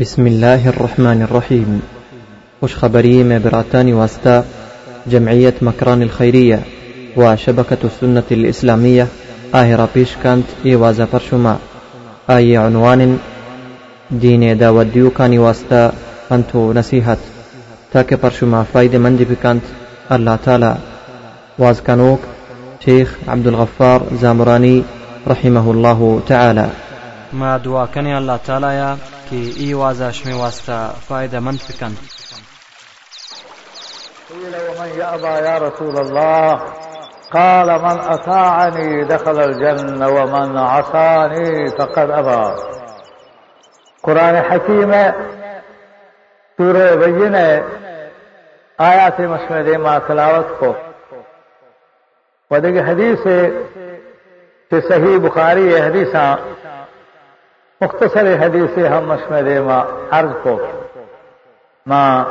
بسم الله الرحمن الرحيم. وش خبري ما براتاني واسطة جمعية مكران الخيرية وشبكة السنة الإسلامية آهرا بيش كانت إيوازا فرشما آي عنوان دين دا وديو كاني واسطة أنتو نصيحت تاكي فرشما فايدة مندي بكانت الله تعالى. واز كانوك شيخ عبد الغفار زامراني رحمه الله تعالى. ما دعا کنی اللہ تعالی یا کاتێکی ئیوازاشمی واستە فایدە من بکەن. ومن يأبى يا رسول الله قال من أطاعني دخل الجنة ومن عصاني فقد أبى. قرآن حكيمة سورة بينة آيات مشمدة ما تلاوت کو. ودقى حديث في صحيح بخاري حديثا. مختصر حدیث ہم مشمد ما عرض کو۔ ماں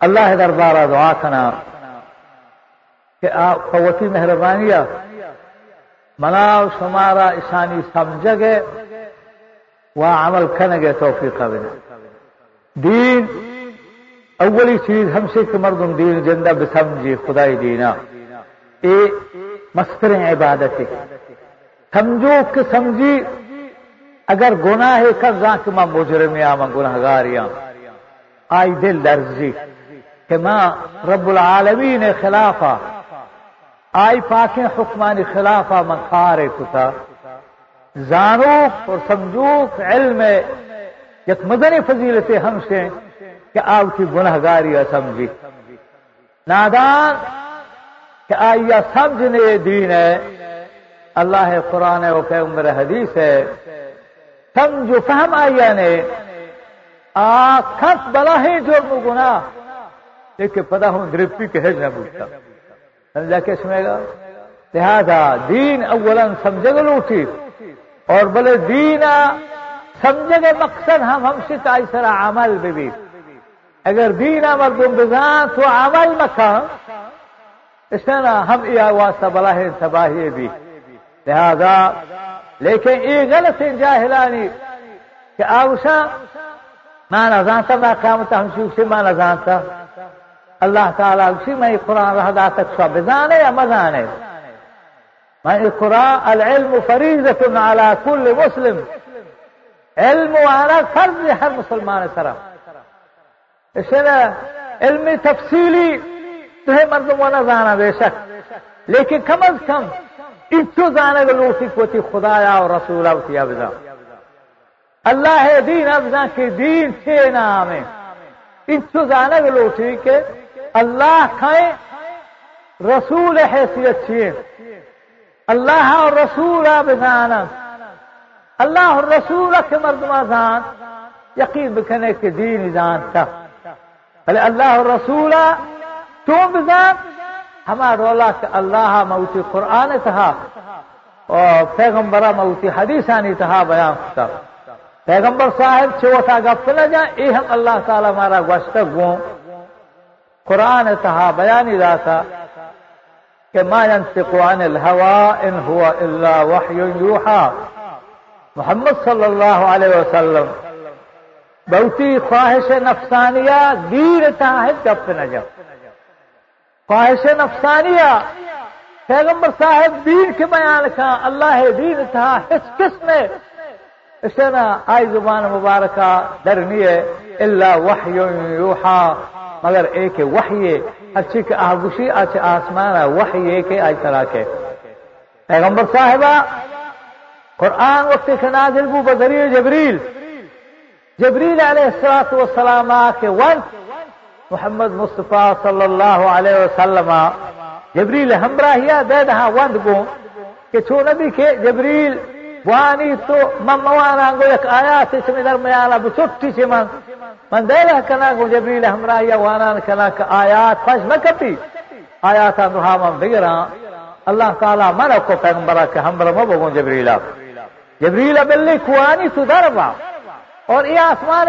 اللہ دربارہ دعا کنا کہ آپ قوتی مہربانیہ مناو شمارا اشانی سمجھگے و عمل کنگے توفیق بنے۔ دین، اولی چیز ہم سے کہ مردم دین زندہ بسمجھی خدائی دینا۔ اے مستر عبادت سمجھو کہ سمجھی اگر گناہ کر کہ ماں مجرم ہاں، یا ماں گناہ گاریاں آئی دل درزی کہ ماں رب العالمین خلافہ، آئی پاکیں حکمان خلافہ من خارے کتا۔ زانوک اور سمجھوک علم یک مدنی فضیلت ہم سے کہ آپ کی گناہ گاری ہاں، سمجھی۔ نادان کہ آئیا سمجھنے دین ہے۔ اللہ قرآن و پیغمبر حدیث ہے۔ سمجھو فہم آئیا نے یعنی آ کھت بلا ہے جرم گناہ۔ لیکن پتا ہوں درپی کے حج نہ پوچھتا سمجھا کے سمے گا؟ لہذا دین اولا سمجھے گا لوٹی اور بلے دین سمجھے گا مقصد ہم ہم سے کا سرا عمل بھی, بھی۔ اگر دین عمل گم بزان تو عمل مکھا۔ اس نا ہم یہ واسطہ بلا ہے تباہی بھی۔ لہذا لیکن یہ غلط جاہلانی کہ آوشا مانا جانتا میں قیامت ہم سے مانا جانتا۔ اللہ تعالیٰ اسی میں قرآن رہا تک سو بزانے یا مزانے میں قرآن العلم فریضت على كل مسلم۔ علم وأنا فرض ہر مسلمان سرا۔ اس نے علمی تفصیلی تمہیں مردم وانا جانا بے شک۔ لیکن کم از کم اتو جانے گا لوٹی کوتی خدایا اور رسول اوتی ابزا اللہ دین ابزا کے دین سے نام ہے اتو جانے گا لوٹی کہ اللہ کھائیں رسول حیثیت چھے اللہ اور رسول بزانا اللہ اور رسول کے مردمہ زان یقین بکنے کے دین جان تھا اللہ اور رسول تو بزان ہمارا رولا کہ اللہ موتی قرآن تھا اور پیغمبرہ موتی حدیثانی تھا بیان تھا۔ پیغمبر صاحب چھوٹا گپ نہ جائیں اے ہم اللہ تعالی ہمارا گوشت گوں۔ قرآن تہا بیانی داتا کہ ما ينطق عن الهوى ان هو الا وحي يوحى محمد صلی اللہ علیہ وسلم بہتی خواہش نفسانیہ، دیر تاہد گپ نہ جب خواہش نفسانیہ۔ پیغمبر صاحب دین کے بیان کا اللہ دین تھا اس کس میں اسے نا آئی زبان مبارکہ درنی ہے اللہ وحی یوحا۔ مگر ایک وحی اچھی کہ آگوشی اچھے آسمان ہے، وحی ایک آج طرح کے۔ پیغمبر صاحبہ، قرآن وقت کے نازل بو بذریع جبریل۔ جبریل علیہ السلام والسلام کے ون محمد مصطفیٰ صلی اللہ علیہ وسلم جبریل ہمراہیا دے دہا وند گو کہ چھو نبی کے جبریل وانی تو مموانا گو یک آیات اس میں درمیانا بچٹی سے من من دے رہا کنا گو جبریل ہمراہیا وانا کنا کہ آیات فش مکتی آیات انہا من بگران اللہ تعالی من کو پیغمبرہ کہ ہمرا مبگو جبریلہ جبریلہ بلی کوانی تو دربا اور یہ آسمان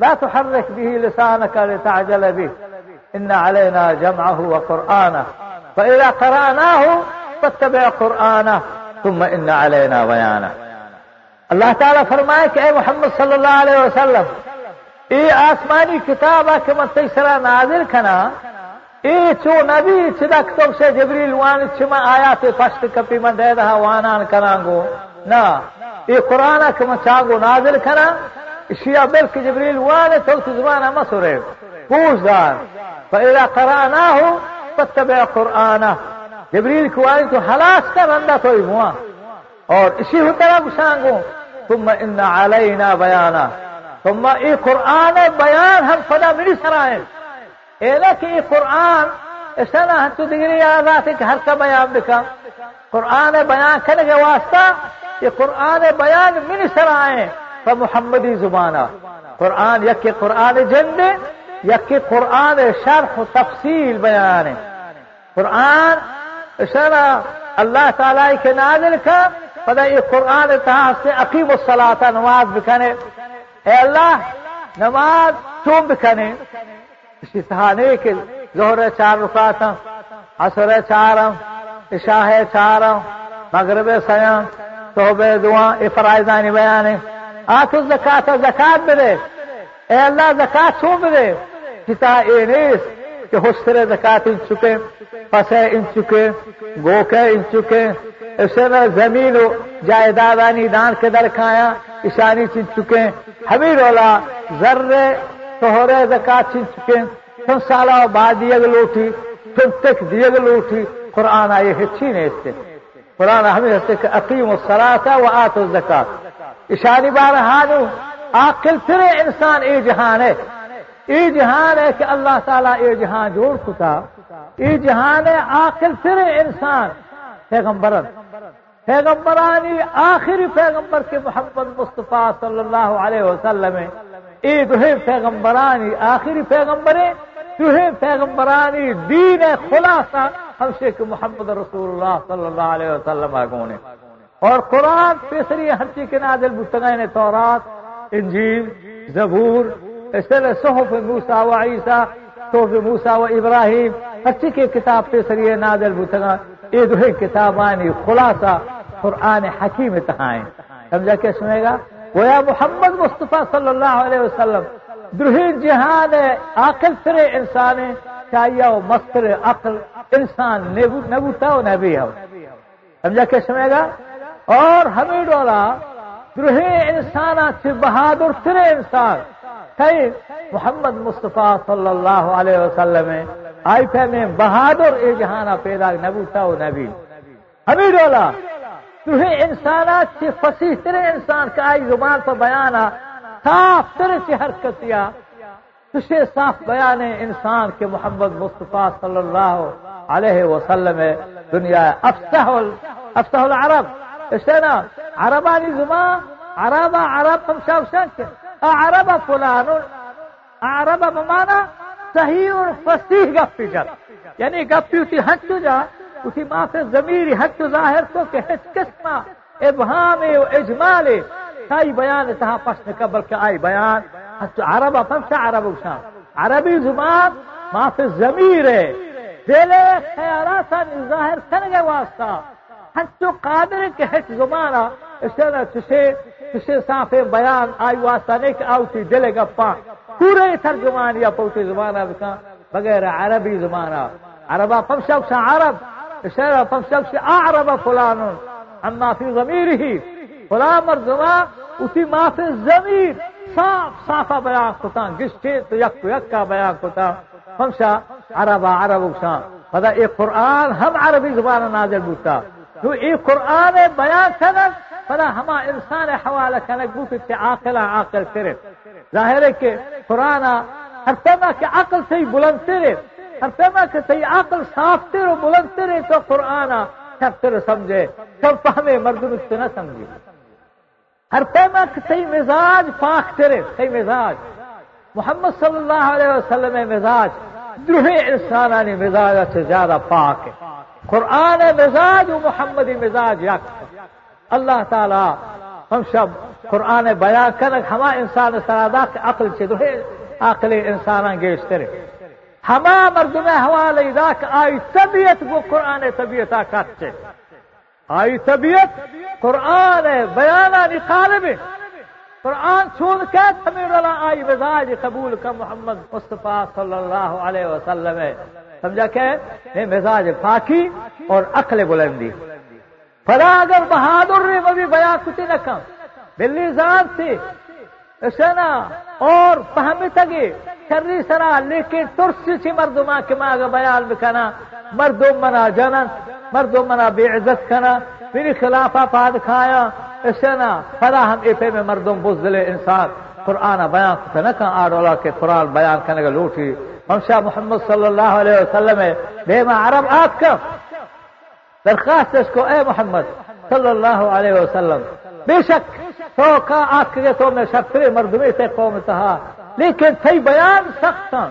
لا تحرك به لسانك لتعجل به. إن علينا جمعه وقرآنه فإذا قرأناه فاتبع قرآنه. ثم إن علينا بيانه الله تعالی فرمائے کہ اے محمد صلی اللہ علیہ وسلم ای آسمانی کتابہ کے من تیسرا نازل کنا اے چو نبی چدا کتب سے جبریل وان چما آیات پشت کپی من دے دہا وانان کنانگو نا اے قرآن کہ من چاگو نازل کنا اشیاء بلک جبریل وان تو زبانہ مسورے پوچھ دار. فإذا قرأناه فاتبع قرآنه. جبریل کو آئی تو ہلاس کر اندہ تو ہوا. اور اسی ہو طرح گسانگو ثم ان علینا بیانا ثم ای قرآن بیان ہم فدا ملی سرائیں اے قرآن ایسا نہ ہم تو دگری یاد کہ ہر کا بیان دکھا قرآن بیان کرنے کے واسطہ یہ قرآن بیان ملی سرائیں فمحمدی زبانہ۔ قرآن یک قرآن جند یک قرآن شرح و تفصیل بیان۔ قرآن شرح اللہ تعالی کے نازل کا پتہ یہ قرآن تھا سے عقیم الصلاۃ نماز بکنے۔ اے اللہ، نماز چون بکنے۔ اسی کے ظہر چار رکعت عصر چارم، عشاء چارم، مغرب سیام، توبہ دعا، یہ فرائضانی آتو زکات زکات بدے اے اللہ، زکات چون بدے کتا اے نیس کہ حسر زکات ان چکے پسے ان چکے گوکے ان چکے۔ اسے میں زمین و جائیدادانی دان کے در کھایا اشانی چن چکے۔ حمیر اولا ذرے توہرے زکات چن چکے تم سالہ بعد دیگ لوٹی، تم تک دیگ لوٹی، قرآن آئے ہچی نے اس سے قرآن ہمیں ہستے کہ اقیم الصلاة و آت الزکات اشانی بار ہانو، عاقل پھر انسان اے جہان ہے۔ اے جہان ہے کہ اللہ تعالیٰ اے جہان جوڑ چکا۔ اے جہان ہے عاقل پھر انسان۔ پیغمبرن پیغمبرانی آخری پیغمبر کے محمد مصطفیٰ صلی اللہ علیہ وسلم اے دوہے پیغمبرانی آخری پیغمبر دوہے پیغمبرانی دین خلاصہ ہم سے محمد رسول اللہ صلی اللہ علیہ وسلم آگونے اور قرآن تیسری ہر چیز کے نازل بتگائے تورات، انجیل، زبور، اس طرح صحف موسا و عیسیٰ، صحف موسا و ابراہیم ہر چیز کی کتاب تیسری نازل بتگا یہ دو کتابانی خلاصہ قرآن حکیم تہائیں۔ سمجھا کیا سنے گا؟ گویا محمد مصطفیٰ صلی اللہ علیہ وسلم درہین جہان عقل سر انسان چاہیے وہ مستر عقل، انسان نبوتا و نبی ہو سمجھا کیا سنے گا؟ اور ہمیں ڈولا درہے انسان سے بہادر سر انسان۔ کئی محمد مصطفیٰ صلی اللہ علیہ وسلم آئی پہ میں بہادر اے جہانا پیدا نبوتا و نبی۔ ہمیں ڈولا تمہیں انسانات سے فصیح ترے انسان کا آئی زبان پر بیانا صاف ترے سے حرکت کیا تجھے صاف بیان انسان کے محمد مصطفیٰ صلی اللہ علیہ وسلم دنیا افسح افسح العرب۔ اس نا، عربانی زبان عربا عرب ہم شاو شنک عرب فلان عرب بمانا صحیح اور فصیح گپی جب یعنی گپی اسی ہٹ جا۔ اسی ماں سے ضمیر حق ظاہر تو کہ قسمہ، ابہام و اجمال سائی بیان تہا پشن قبل کے آئی بیان۔ عرب پنسا عرب شام عربی زبان ماں سے ضمیر ہے۔ دل خیالات ظاہر کرنے واسطہ۔ ہچو قادر کے ہچ زمانہ اس طرح تسے تسے صاف بیان آئی واسطہ نہیں کہ آؤتی دل گپا۔ پورے ترجمان یا پوتی زمانہ بکا۔ بغیر عربی زمانہ عربا پمشا عرب۔ اشارة فالشخص أعرب فلان أما في ضميره فلان مرزما وفي ما في الضمير صاف صافا بيان كتان قشتي يك يكا بيان كتان فمشا عرب عرب وشان هذا إيه قرآن هم عربي زبان نازل بوتا. تو إيه قرآن بيان كنن فلا ہما انسان حوالہ کنک بوتی تے عاقل عاقل کرے ظاہر ہے کہ قرآن ہر طرح کے عقل سے ہی بلند کرے ہر پیما کہ تی عقل صاف تیرو بلند تیرے تو قرآن سب تیر سمجھے۔ سب فہمے مردن اس سے نہ سمجھے۔ ہر پیما کہ تی مزاج پاک تیرے تی مزاج۔ محمد صلی اللہ علیہ وسلم مزاج۔ دروہے انسانانی مزاج سے زیادہ پاک ہے۔ قرآن مزاج و محمدی مزاج یک۔ اللہ تعالی ہم سب قرآن بیان کرک ہما انسان سرادا کے عقل سے دوہے عقل انسان گیشترے ہما مردم حوالے ذاک آئی طبیعت وہ قرآن طبیعت کچے آئی طبیعت قرآن ہے بیان قالب قرآن سن کے سمیر اللہ آئی مزاج قبول کا محمد مصطفیٰ صلی اللہ علیہ وسلم ہے۔ سمجھا کہ مزاج پاکی اور عقل بلندی۔ فلا اگر بہادر نے مبھی بیا کچھ نہ کم بلی زان تھی نا اور فہمی تگی شری سرا لیکن ترسی چی مردما کے ماں بیان بکنا مردم منا جنن، مردم منا بے عزت کنا میری خلافہ پاد کھایا، اس نا فلا ہم ایپے میں مردم بزدل انسان، قرآن بیان کتا نہ کہاں آڈولا کے قرآن بیان کرنے کا لوٹی۔ ہمشاہ محمد صلی اللہ علیہ وسلم بے ما عرب آت کم درخواست اس کو، اے محمد صلی اللہ علیہ وسلم۔ بے شک تو کا آخ کے تو میں شفر مردمی سے قوم تھا لیکن تھی بیان سخت ہاں۔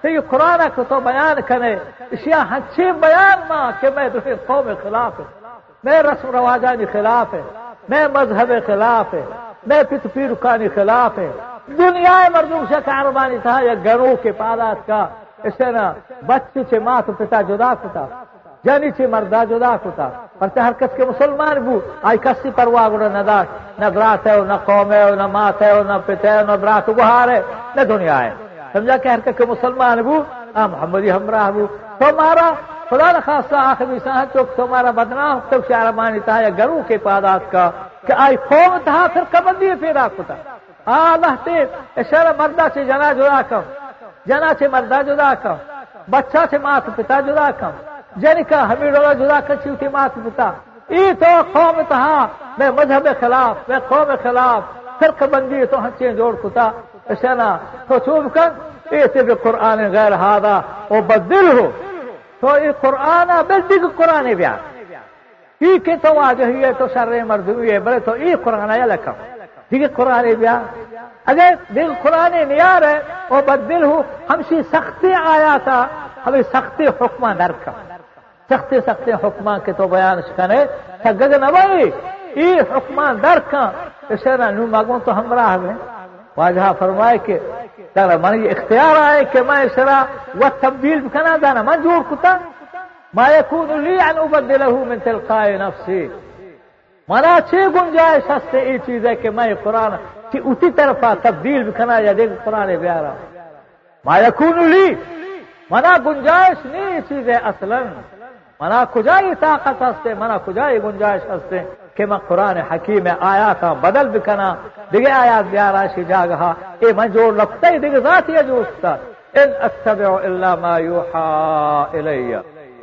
تھی قرآن کو تو بیان کرے۔ اشیاء ہچی بیان ماں کہ میں دوسرے قوم خلاف ہے میں رسم رواجانی خلاف ہے میں مذہب خلاف ہے میں پت پیرکانی خلاف ہے دنیا مردم سے کاروبانی تھا یا گروہ کے پادات کا۔ اس نا بچی سے ماں تو پتا جدا کتا۔ جانی چی مردا جدا کتا؟ پر ہر کس کے مسلمان بو، آئی کسی پرواہ گڑا نہ داشت نہ برات ہے نہ قوم ہے نہ مات ہے نہ پتا ہے نہ برات بہار ہے، نہ دنیا ہے۔ سمجھا کہ ہر کس کے مسلمان بو؟ آ محمدی ہمراہ بو۔ تو مارا خدا نخواستہ آخری ساہت چوک تمہارا بدنام تب شعر مانی تھا یا گرو کے پادات کا، کہ آئی قوم تھا پھر کبندی پھیرا کتا۔ آلہ تے اشارہ مردہ سے جنا جدا کم۔ جنا سے مردہ جدا کم۔ بچہ سے مات پتا جدا کم۔ جن کا ہمیں ڈولا جدا کر چیوتی مات پتا ای تو قوم تہا میں مذہب خلاف، میں قوم خلاف فرق بندی تو ہنچے جوڑ کتا۔ اچھا اشارہ تو چوب کر ایسے بھی قرآن غیر ہادا وہ بدل ہو۔ تو یہ قرآن بل قرآن بیان ٹھیک ہے تو آج ہوئی ہے، تو سر مرد ہوئی ہے بڑے تو یہ قرآن آیا لکھا۔ ٹھیک ہے قرآن بیان اگر دل قرآن نیار ہے وہ بدل ہو۔ ہم سی سختی آیا تھا، ہمیں سختی حکمہ در کا سختی سختی حکمہ کے تو بیان شکنے۔ گگن بھائی یہ حکمہ در کا اسے نا نو مانگوں تو ہم راہ میں۔ واجہ فرمائے کہ تارا من یہ اختیار آئے کہ میں اسرا و تبدیل بکنا دانا، من جوڑ کتا۔ ما يكون لي ان ابدله من تلقاء نفسي منا چھ گنجائش ہستے یہ چیز ہے کہ میں قرآن کی اسی طرفا تبدیل بکنا یا دیکھ قرآن بیارا۔ ما يكون لي منا گنجائش نہیں یہ چیز ہے اصلا۔ منا کجائی طاقت ہستے، منا کجائی گنجائش ہستے کہ میں قرآن حکیم آیا تھا بدل بکنا، دیگه آیات بیارا شی جاگہا، اے من جوڑ لکتا ہے دیگه ذاتی جوڑتا ان اتبع الا ما یوحا الی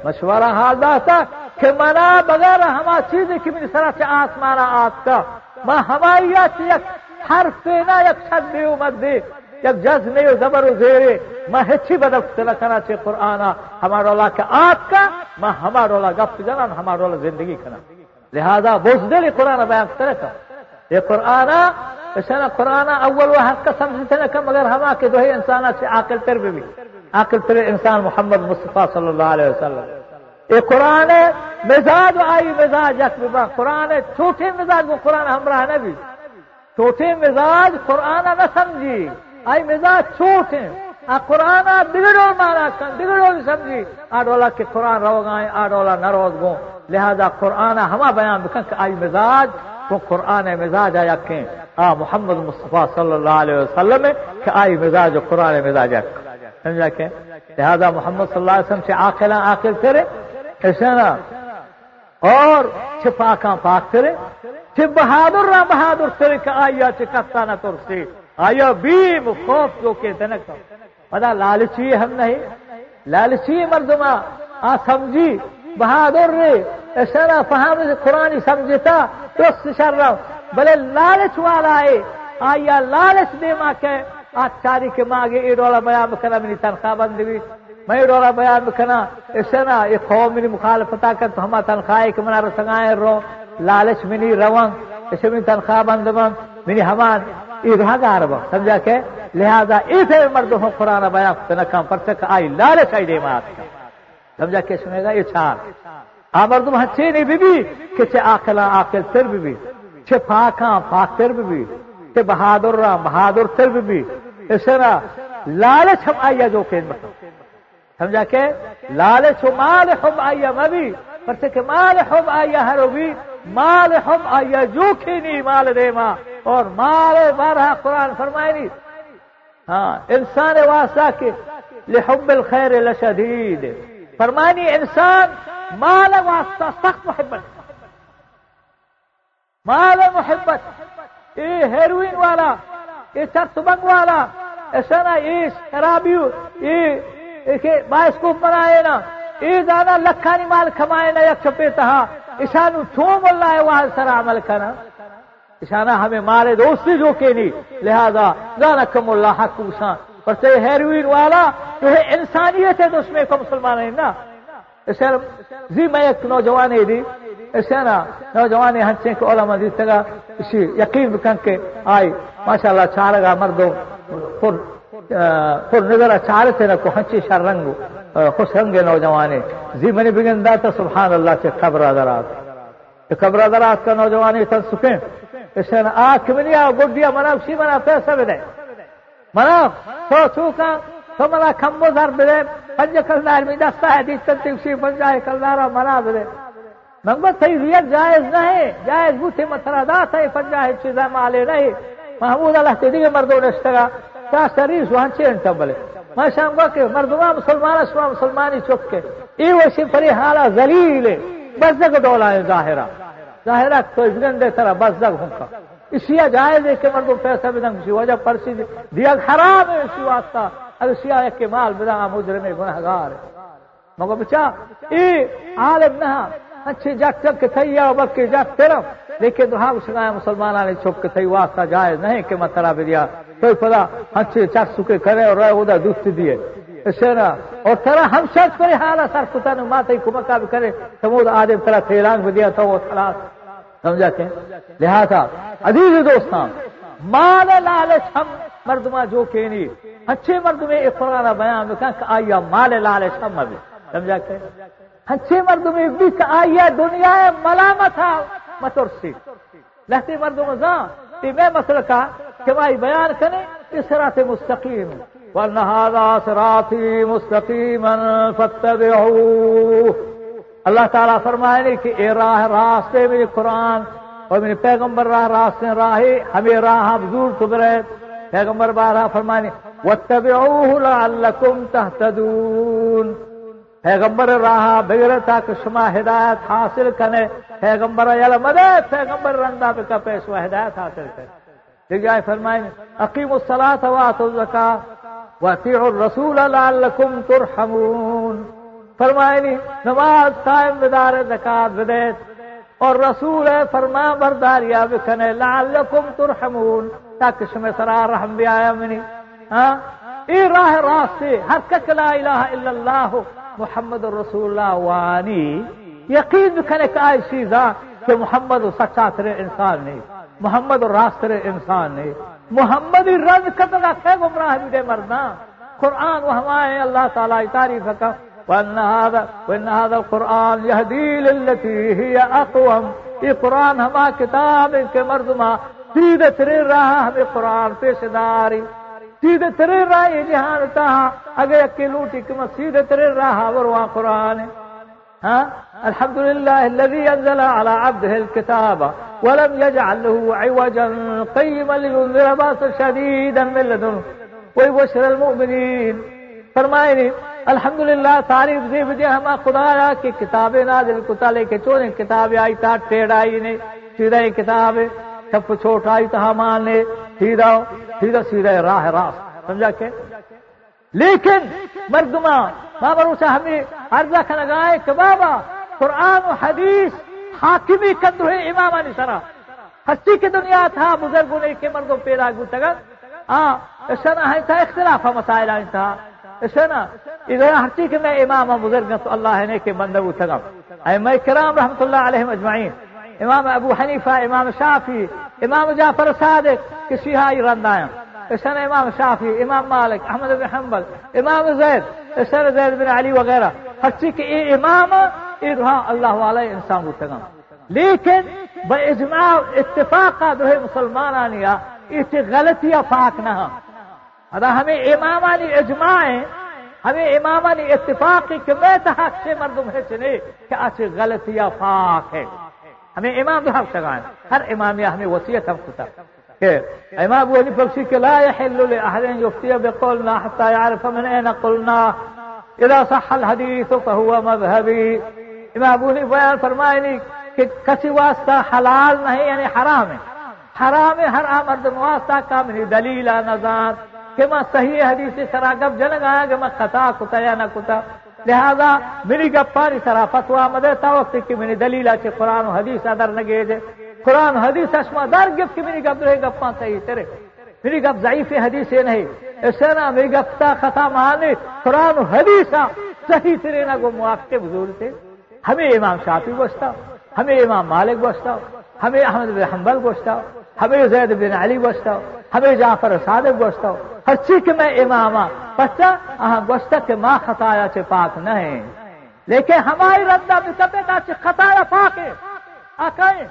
مشورہ حال داتا کہ منا بغیر ہما چیزیں کہ من سرا سے آسمانا آتا ما ہمایات یک حرف نا یک شد بھی امد دی، یک جز نہیں زبر و زیرے میں ہچی بدل سلا کنا چے قرآن ہمارا اللہ کے آت کا میں ہمارا اللہ گفت جنان ہمارا زندگی کنا۔ لہذا بزدل قرآن بیان کرے کا یہ قرآن اسنا قرآن اول و حق کا سمجھتے نہ مگر ہما کے دو انسان سے عاقل تر بھی عاقل تر انسان محمد مصطفیٰ صلی اللہ علیہ وسلم۔ یہ قرآن مزاج آئی مزاج یک قرآن چھوٹے مزاج وہ قرآن ہمراہ نبی۔ چھوٹے مزاج قرآن نہ سمجھی۔ آئی مزاج چھوٹے قرآن بگڑو مانا کن، بگڑو سمجھی۔ آڈولا کے قرآن رو گائیں آڈولا نہ روز گو لہذا قرآن ہما بیان بکن کہ آئی مزاج، تو قرآن مزاج آیا کہ آ، محمد مصطفیٰ صلی اللہ علیہ وسلم کہ آئی مزاج قرآن مزاج سمجھا کہ لہذا محمد صلی اللہ علیہ وسلم سے آخر آخر کرے ایسے نا؟ اور چھپا کا پاک کرے چھ بہادر را بہادر کرے کہ آیا چکتا نہ ترسی۔ آیا بیم خوف جو کہ دنک پتا لالچی ہم نہیں۔ لالچی مردما آ سمجھی، بہادر رے ایسا فہم قرآن سمجھتا تو شر رہا بلے لالچ والا ہے۔ آیا لالچ دے ماں کہ آج چاری کے ماں گے یہ ڈولا بیان بکنا میری تنخواہ بند بھی۔ میں ڈولا بیان بکنا۔ ایسا نا یہ قوم میری مخالفتا کر، تو ہما تنخواہ کہ منا رسنگائے رو۔ لالچ منی روان اسے میری تنخواہ بند بند میری ہمان یہ رہا گا ربا سمجھا کہ؟ لہذا اسے مرد ہوں، قرآن بیان کنا کام پر تک آئی لالچ آئی دے ماں سمجھا کہ سنے گا؟ یہ چار۔ آمردم ہچے نہیں بی بی کہ چھے آقلا آقل تر بی بی پاکاں پاک تر بی بی بہادر را بہادر تر بی بی اسے نا لالچ ہم آئیا جو کہ مطلب سمجھا کہ لالچ و مال ہم آئیا مبی پرچہ کہ مال حب آیا ہر بھی مال حب آیا جو نہیں مال دے ماں، اور مال بارہ قرآن فرمائے نہیں ہاں انسان واسطہ کے لحب الخیر لشدید۔ فرمانی انسان مال واسطہ، سخت محبت۔ مال محبت یہ ہیروئن والا یہ چرسبنگ والا ایسا نا یہ شرابیو یہ باعث کو بنائے نا یہ زیادہ لکھانی مال کمائے نا یک چھپے تہا، ایشانو چھوم اللہ ہے وہاں سر عمل کرنا اشانہ ہمیں مارے، دوستی جو کہ نہیں۔ لہذا گانا کم اللہ حق اسان پر سے ہیروئن والا جو ہے انسانیت ہے تو اس میں کو مسلمان ہے نا۔ اسے زی جی، میں ایک نوجوان دی۔ اسے نا، نوجوان ہنچے کے علماء دی تگا اسی یقین بکن کے آئی، ماشاءاللہ چارگا مردوں۔ پر پر نظر چار سے نہ کو ہنچی شر رنگ خوش رنگ نوجوان زی میں نے بگن دا تا سبحان اللہ سے خبر درات خبر درات کا نوجوان تن سکیں۔ اسے نا آ گڈیا منا سی منا پیسہ بدے منا تو چوکا تو منا کمبو زر بدے پنج کلدار میں دستا ہے دیس تنتی اسی پنجائے منا صحیح ریت جائز نہیں جائز بوتے مترا دا صحیح پنجائے چیزا مالے نہیں محمود اللہ کے دیگه مردوں نشتگا تا سریس وہاں چین تبلے ما شام کہ مردما مسلمان اسوا مسلمانی چک کے ای وسی پری حالا ذلیل بزدگ ڈولا ہے ظاہرہ ظاہرہ تو گندے طرح بزدگ ہوں اسی جائز ہے کہ مردوں پیسہ بدنگ سی وجہ پرسی دیا خراب ہے اسی واسطہ۔ اگر سیا ایک کے مال بدنگ مجرم گنہگار ہے۔ مگر بچا ای عالم نہ۔ اچھی جگ چک کے تھئی یا بکی جگ طرف لیکن تو ہاں سنایا مسلمان نے چھپ کے تھئی واسطہ جائز نہیں کہ میں ترا دیا۔ کوئی پتا، اچھے چک سکے کرے اور رہے، ادھر دست دیے۔ اسے نا اور ترا ہم سچ کرے حالا سر کتا نے ماتا ہی کمکا بھی کرے۔ تو وہ آدم ترا تھیلانگ بھی دیا تو وہ خلاص۔ سمجھا کہ لہذا، عزیز دوستان، مال لالچ ہم مردما جو کہ یعنی نہیں اچھے مرد میں ایک قرآن بیان میں کہ آیا مال لالچ ہم ابھی سمجھا کہ اچھے مرد میں بھی آیا دنیا ملامت مترسی لہتے مردوں میں زاں میں مسئلہ کا کہ بھائی بیان کریں اس رات مستقیم۔ ورنہ سراتی مستقیم فتبعوه اللہ تعالیٰ فرمائے کہ اے راہ راستے میرے قرآن اور میرے پیغمبر راہ راستے راہ ہمیں راہ حضور تبرے پیغمبر بارہ فرمانے واتبعوه لعلکم تہتدون پیغمبر راہ بغیر تک شما ہدایت حاصل کرنے، پیغمبر یل مدد، پیغمبر رندا پہ کا پیسوا ہدایت حاصل کرے۔ دیکھ جائے فرمائیں اقیم الصلاة واتوا الزکاة واطیعوا الرسول لعلکم ترحمون۔ فرمائنی، نماز قائم بدار زکات بدیت۔ اور رسول ہے فرما برداریا بکنے لعلکم ترحمون۔ تاکہ شمی سرا رحم بھی آیا منی۔ ہاں؟ ای راہ راستے ہر کک لا الہ الا اللہ، محمد رسول اللہ وانی۔ یقین بکنے کہ آئی چیزا کہ محمد سچا ترے انسان نہیں محمد راست ترے انسان نہیں محمد رنگ کتنا کہ گمراہ بھی دے مرنا قرآن وہ ہمائے اللہ تعالیٰ تعریف کا وأن هذا وأن هذا القرآن يهدي للتي هي أقوم. یہ قرآن ہما کتاب کے مردما سیدھے تیرے راہ ہمیں قرآن پیش داری سیدھے تیرے راہ یہ جہان تہا اگر اکی وروا قرآن. ها؟ الحمد لله الذي أنزل على عبده الكتاب ولم يجعل له عوجا قيما لينذر بأسا شديدا من لدنه. ويبشر المؤمنين. فرمائني الحمد للہ تعریف سے بجے ہم خدا کی کتابیں نازل کتا لے کے چورے کتاب آئی تھا ٹیڑ آئی نے، سیدھا کتاب سب کو چھوٹ آئی تھا ہاں مان نے سیدھا سیدھا سیدھا راہ راہ سمجھا کے لیکن مردما بابا اسے ہمیں عرضہ کا لگائے کہ بابا، قرآن و حدیث حاکمی کندو ہے، امام علی سرا۔ ہستی کی دنیا تھا، بزرگوں نے کے مردوں پیدا گتگت ہاں ایسا نہ ہے تھا اختلاف مسائل تھا اسنا إذا احتیک میں إمام و بزرگ اللہ نے کہ بندو تغم ائمہ کرام رحمت اللہ عليهم اجمعین إمام أبو حنیفہ إمام شافعی إمام جعفر صادق کہ شیہائی رندائیں اسنا إمام شافعی إمام مالک أحمد بن حنبل إمام زید اسنا زید بن علی وغیرہ ہرچی کہ یہ إمام یہ اللہ والا إنسان بتغم لیکن بإجماع اجماع اتفاقہ دوہے مسلمانانی یہ غلطیاں فاق نہ ادا ہمیں امامانی اجماع ہمیں امام امامانی اتفاقی کہ میں تحق سے مردم ہے چنے کہ اچھی غلطیاں فاق ہے ہمیں امام بھی حق سگائیں ہر امام امامیہ ہمیں وصیت ہم کتا کہ امام ابو حنیفہ بشی کہ لا يحل لأحد يفتي بقولنا حتى يعرف من اين قلنا، اذا صح الحديث فهو مذهبي امام ابو حنیفہ بیان فرمائے کہ کسی واسطہ حلال نہیں یعنی حرام ہے۔ حرام ہے، ہر آمرد واسطہ کا منی دلیل نظام کہ میں صحیح حدیث سرا گپ جنگ آیا کہ میں خطا کتا یا نہ کتا۔ لہذا میری گپ پانی سرا فتوا مدے تا وقت کی منی دلیل ہے قرآن و حدیث ادر نگے دے۔ قرآن حدیث اشما دار گپ کی میری گپ رہے گپاں صحیح تیرے۔ میری گپ ضعیف حدیث نہیں۔ اسے نا میری گپ تا خطا مانے قرآن و حدیث صحیح تیرے نہ گو موافق بزرگ تھے ہمیں امام شافی بستا ہمیں امام مالک بستا ہمیں احمد بن حنبل بستا ہمیں زید بن علی گوشتا۔ ہمیں جعفر صادق گوشتا ہر چیز کے میں امام بچہ اہاں گوشتا کہ ماں خطایا چے پاک نہیں لیکن ہماری ردہ مطلب بکتے چے خطایا پاک ہے۔ آکائیں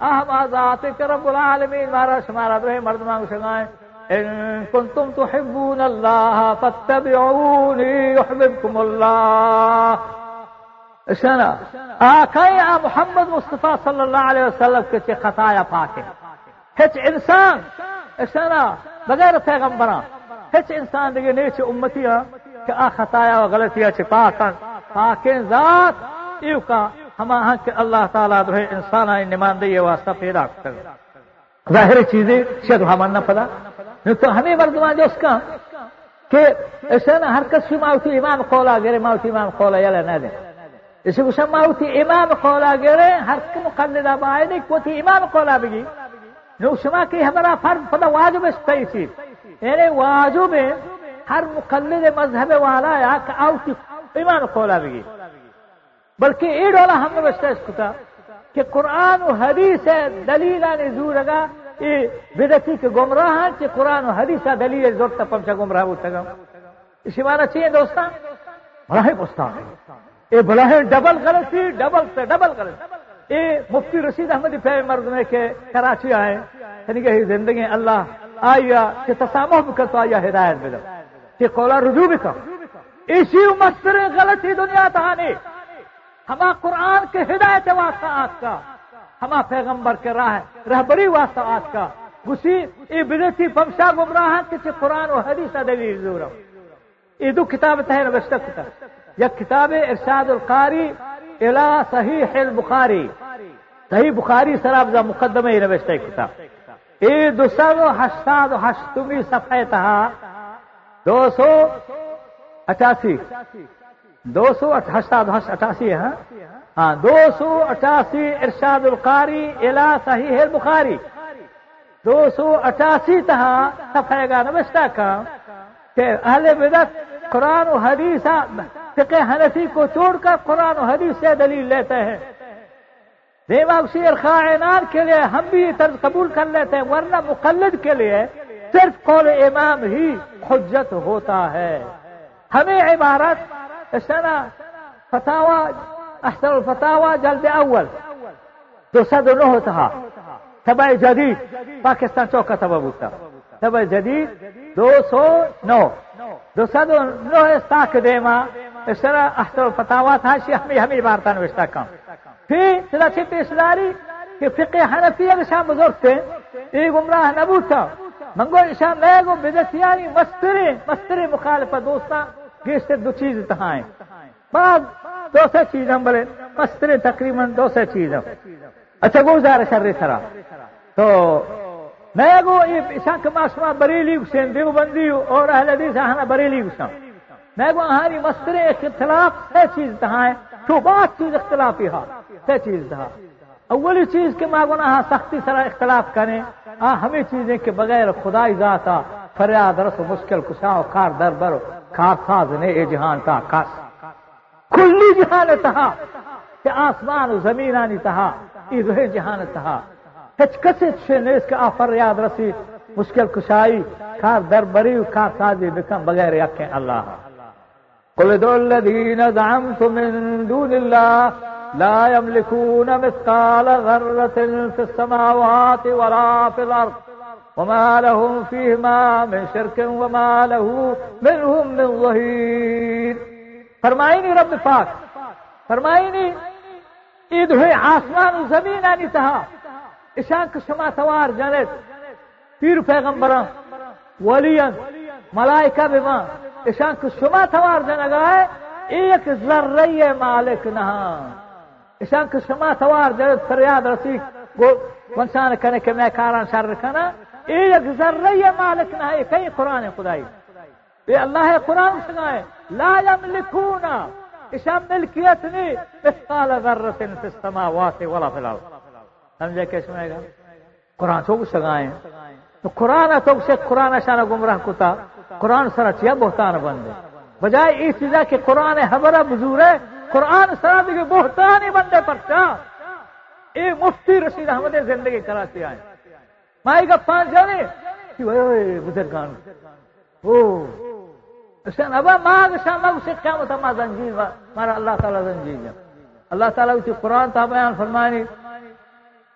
اہم آزاد رب العالمین مارا شمارا برے مرد مانگ شگائیں ان کنتم تحبون اللہ فاتبعونی یحببکم اللہ۔ اچھا اشنا آکائیں آ محمد مصطفیٰ صلی اللہ علیہ وسلم کے چے خطایا پاک ہے۔ ہچ انسان اشنا بغیر پیغمبران ہچ انسان دیگه نیچ امتی کہ آ خطایا و غلطیاں چھ پاکن پاکن ذات، ایو کا ہما ہاں کہ اللہ تعالیٰ جو ہے انسان آئی نماندہی واسطہ پیدا کر ظاہر چیزیں شاید ہمارا نہ پتا تو ہمیں مردمان جو اس کا کہ ایسا نا ہر کس ماوتی امام قولا گرے ماوتی امام قولا یلا نہ دے۔ اسی کو سب ماوتی امام قولا گرے ہر کے مقلدہ بائے نہیں کوتی امام قولا بگی۔ نو شما کی ہمارا فرض پتہ واجب ہے چیز۔ یعنی واجب ہر مقلد مذہب والا یا کہ آو کی ایمان قولا بگی بلکہ یہ ڈولا ہم نے بچتا اس کتا کہ قرآن و حدیث ہے دلیل آنے زور اگا۔ یہ بدتی کے گمراہ ہیں کہ قرآن و حدیث ہے، دلیل زور تا پمچا گمراہ ہوتا گا۔ اسی معنی چاہیے دوستان بڑا ہی پستا ہے یہ بڑا ہے ڈبل غلطی، ڈبل سے ڈبل غلطی۔ یہ مفتی رشید احمدی پہ مرد میں کہ کراچی آئے یعنی کہ زندگی اللہ آیا کہ تسامح بھی کر تو آیا ہدایت بھی کہ قولا رجوع بھی کر اسی مستر غلطی دنیا تہانی ہما قرآن کے ہدایت واسطہ آج کا، ہما پیغمبر کے راہ، رہبری واسطہ آج کا۔ گسی ای بدتی پمشا گمراہ کہ قرآن و حدیث دلیل زور یہ دو کتاب تہ نوشتہ کتاب یا کتاب ارشاد القاری الى صحیح البخاری. صحیح بخاری سراب مقدمہ یہ نوشتہ کتاب یہ دو سو ہشتاد ہشتمی صفحہ تہا دو سو اٹھاسی دو سو ہشتاد اٹھاسی ہے ہاں؟, ہاں، دو سو اٹھاسی، ارشاد القاری الا صحیح البخاری. دو سو اٹھاسی تہا صفحہ گا نوشتہ کا. کہ اہل بدت قرآن و حدیث ہاں، فقہ حنفی کو چھوڑ کر قرآن و حدیث سے دلیل لیتے ہیں۔ دیوا شیر خائنان کے لیے ہم بھی طرز قبول کر لیتے ہیں، ورنہ مقلد کے لیے صرف قول امام ہی حجت ہوتا ہے۔ ہمیں عبارت اسنا فتاوا احسن الفتاوا جلد اول دو سد نو تھا تبع جدید، پاکستان چوکا تبع ہوتا تبع جدید، دو سو نو۔ دو سد نو استاک دیما۔ اس طرح احسن الفتاوا تھا شی ہمیں ہمیں عبارتہ نوشتہ کم پھر سلا چھ پیشداری کہ فقہ حنفیہ کے شام بزرگ تھے۔ یہ گمراہ نبو تھا۔ منگو شام میں گو بدتیانی مستری مستری مخالفت دوستا گیشتے دو چیز تہائیں بعد دو سے چیز ہم بلے مستری تقریباً دو سے چیز ہم۔ اچھا گزار شر سرا۔ تو میں گو یہ شان کے معصومہ بریلی حسین دیو بندی اور اہل حدیث ہانا بریلی حسین۔ میں گو ہاری مستری اختلاف سے چیز تہائیں تو بات چیز اختلافی ہاں سے چیز تھا اولی چیز کے ماں گنا سختی سرا اختلاف کریں۔ آ ہمیں چیزیں کے بغیر خدائی ذاتا فریاد رس مشکل کشا کار در بر، کار ساز نے اے جہان تا کس کلی جہان تہا کہ آسمان و زمین آنی تہا ای روح جہان تہا ہچ کسی چھے نے اس کے آ فریاد رسی، مشکل، کشائی، کار در بری کار سازی بکم بغیر یقین اللہ۔ قل ادعوا الذين زعمتم من دون الله لا يملكون مثقال ذرة في السماوات ولا في الأرض وما لهم فيهما من شرك وما له منهم من ظهير. فرمائی نہیں رب نہیں عید ہوئے آسمان و زمین آنی تہا اشان شما توار جنت پیر پیغمبران ولین ملائکہ بما اشان شما توار جنگائے ایک ذرہ مالک نہا اشان شما توار جنت فریاد رسی ونسان کنے کہ میں کاران شر کنا ایک ذرہ مالک نہ کئی قرآن خدائی۔ یہ اللہ قرآن سنائے لا یملکونا اشام ملکیت نہیں مثقال ذرت فی السماوات ولا فی الارض۔ سمجھے کیسے سنائے گا قرآن تو سگائیں تو قرآن تو سے قرآن شان گمراہ کتا۔ قرآن سرا چیا بہتان بندے؟ بجائے اس چیزا کہ قرآن حبرہ بزور ہے، قرآن سرا بھی بہتان ہی بندے پر چاہ۔ اے مفتی رشید احمد زندگی کراچی آئے۔ مائی کا پانچ جانے۔ بزرگان۔ او۔ شان ابا ما شان ما سے قیامت ما زنجیر مارا اللہ تعالی زنجیر اللہ تعالی کی قرآن تا بیان فرمانی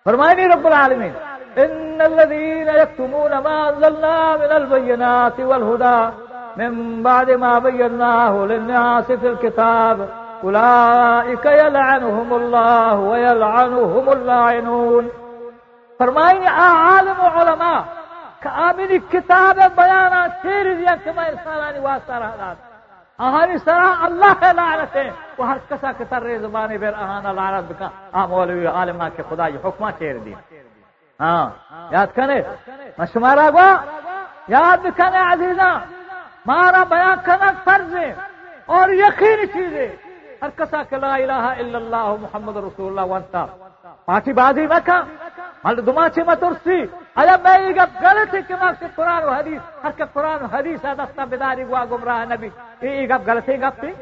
فرمانی رب العالمین۔ إن الذين يكتمون ما أنزلنا من البينات والهدى من بعد ما بيناه للناس في الكتاب أولئك يلعنهم الله ويلعنهم اللاعنون. فرمائیں عالم علماء آمینی کتاب بیانا تیری دیا کہ میں انسانانی واسطہ رہا آہانی سرا اللہ ہے لعنت ہے وہ ہر کسا کے تر زبانی بیر آہانا لعنت بکا آم مولوی عالمہ کے خدا یہ حکمہ چیر ہاں یاد کنے مشمارا گوا، یاد کنے عزیزاں مارا بیان کرنا فرض ہے اور یقین چیزیں ہر کسا کہ لا الہ الا اللہ محمد رسول اللہ وانتا۔ پاٹی بازی مکہ مل دما چھ مترسی ایا میں یہ گپ غلط ہے کہ میں سے قرآن و حدیث ہر کے قرآن و حدیث دستا بداری گوا گمراہ نبی۔ یہ گپ غلط ہے، گپ تھی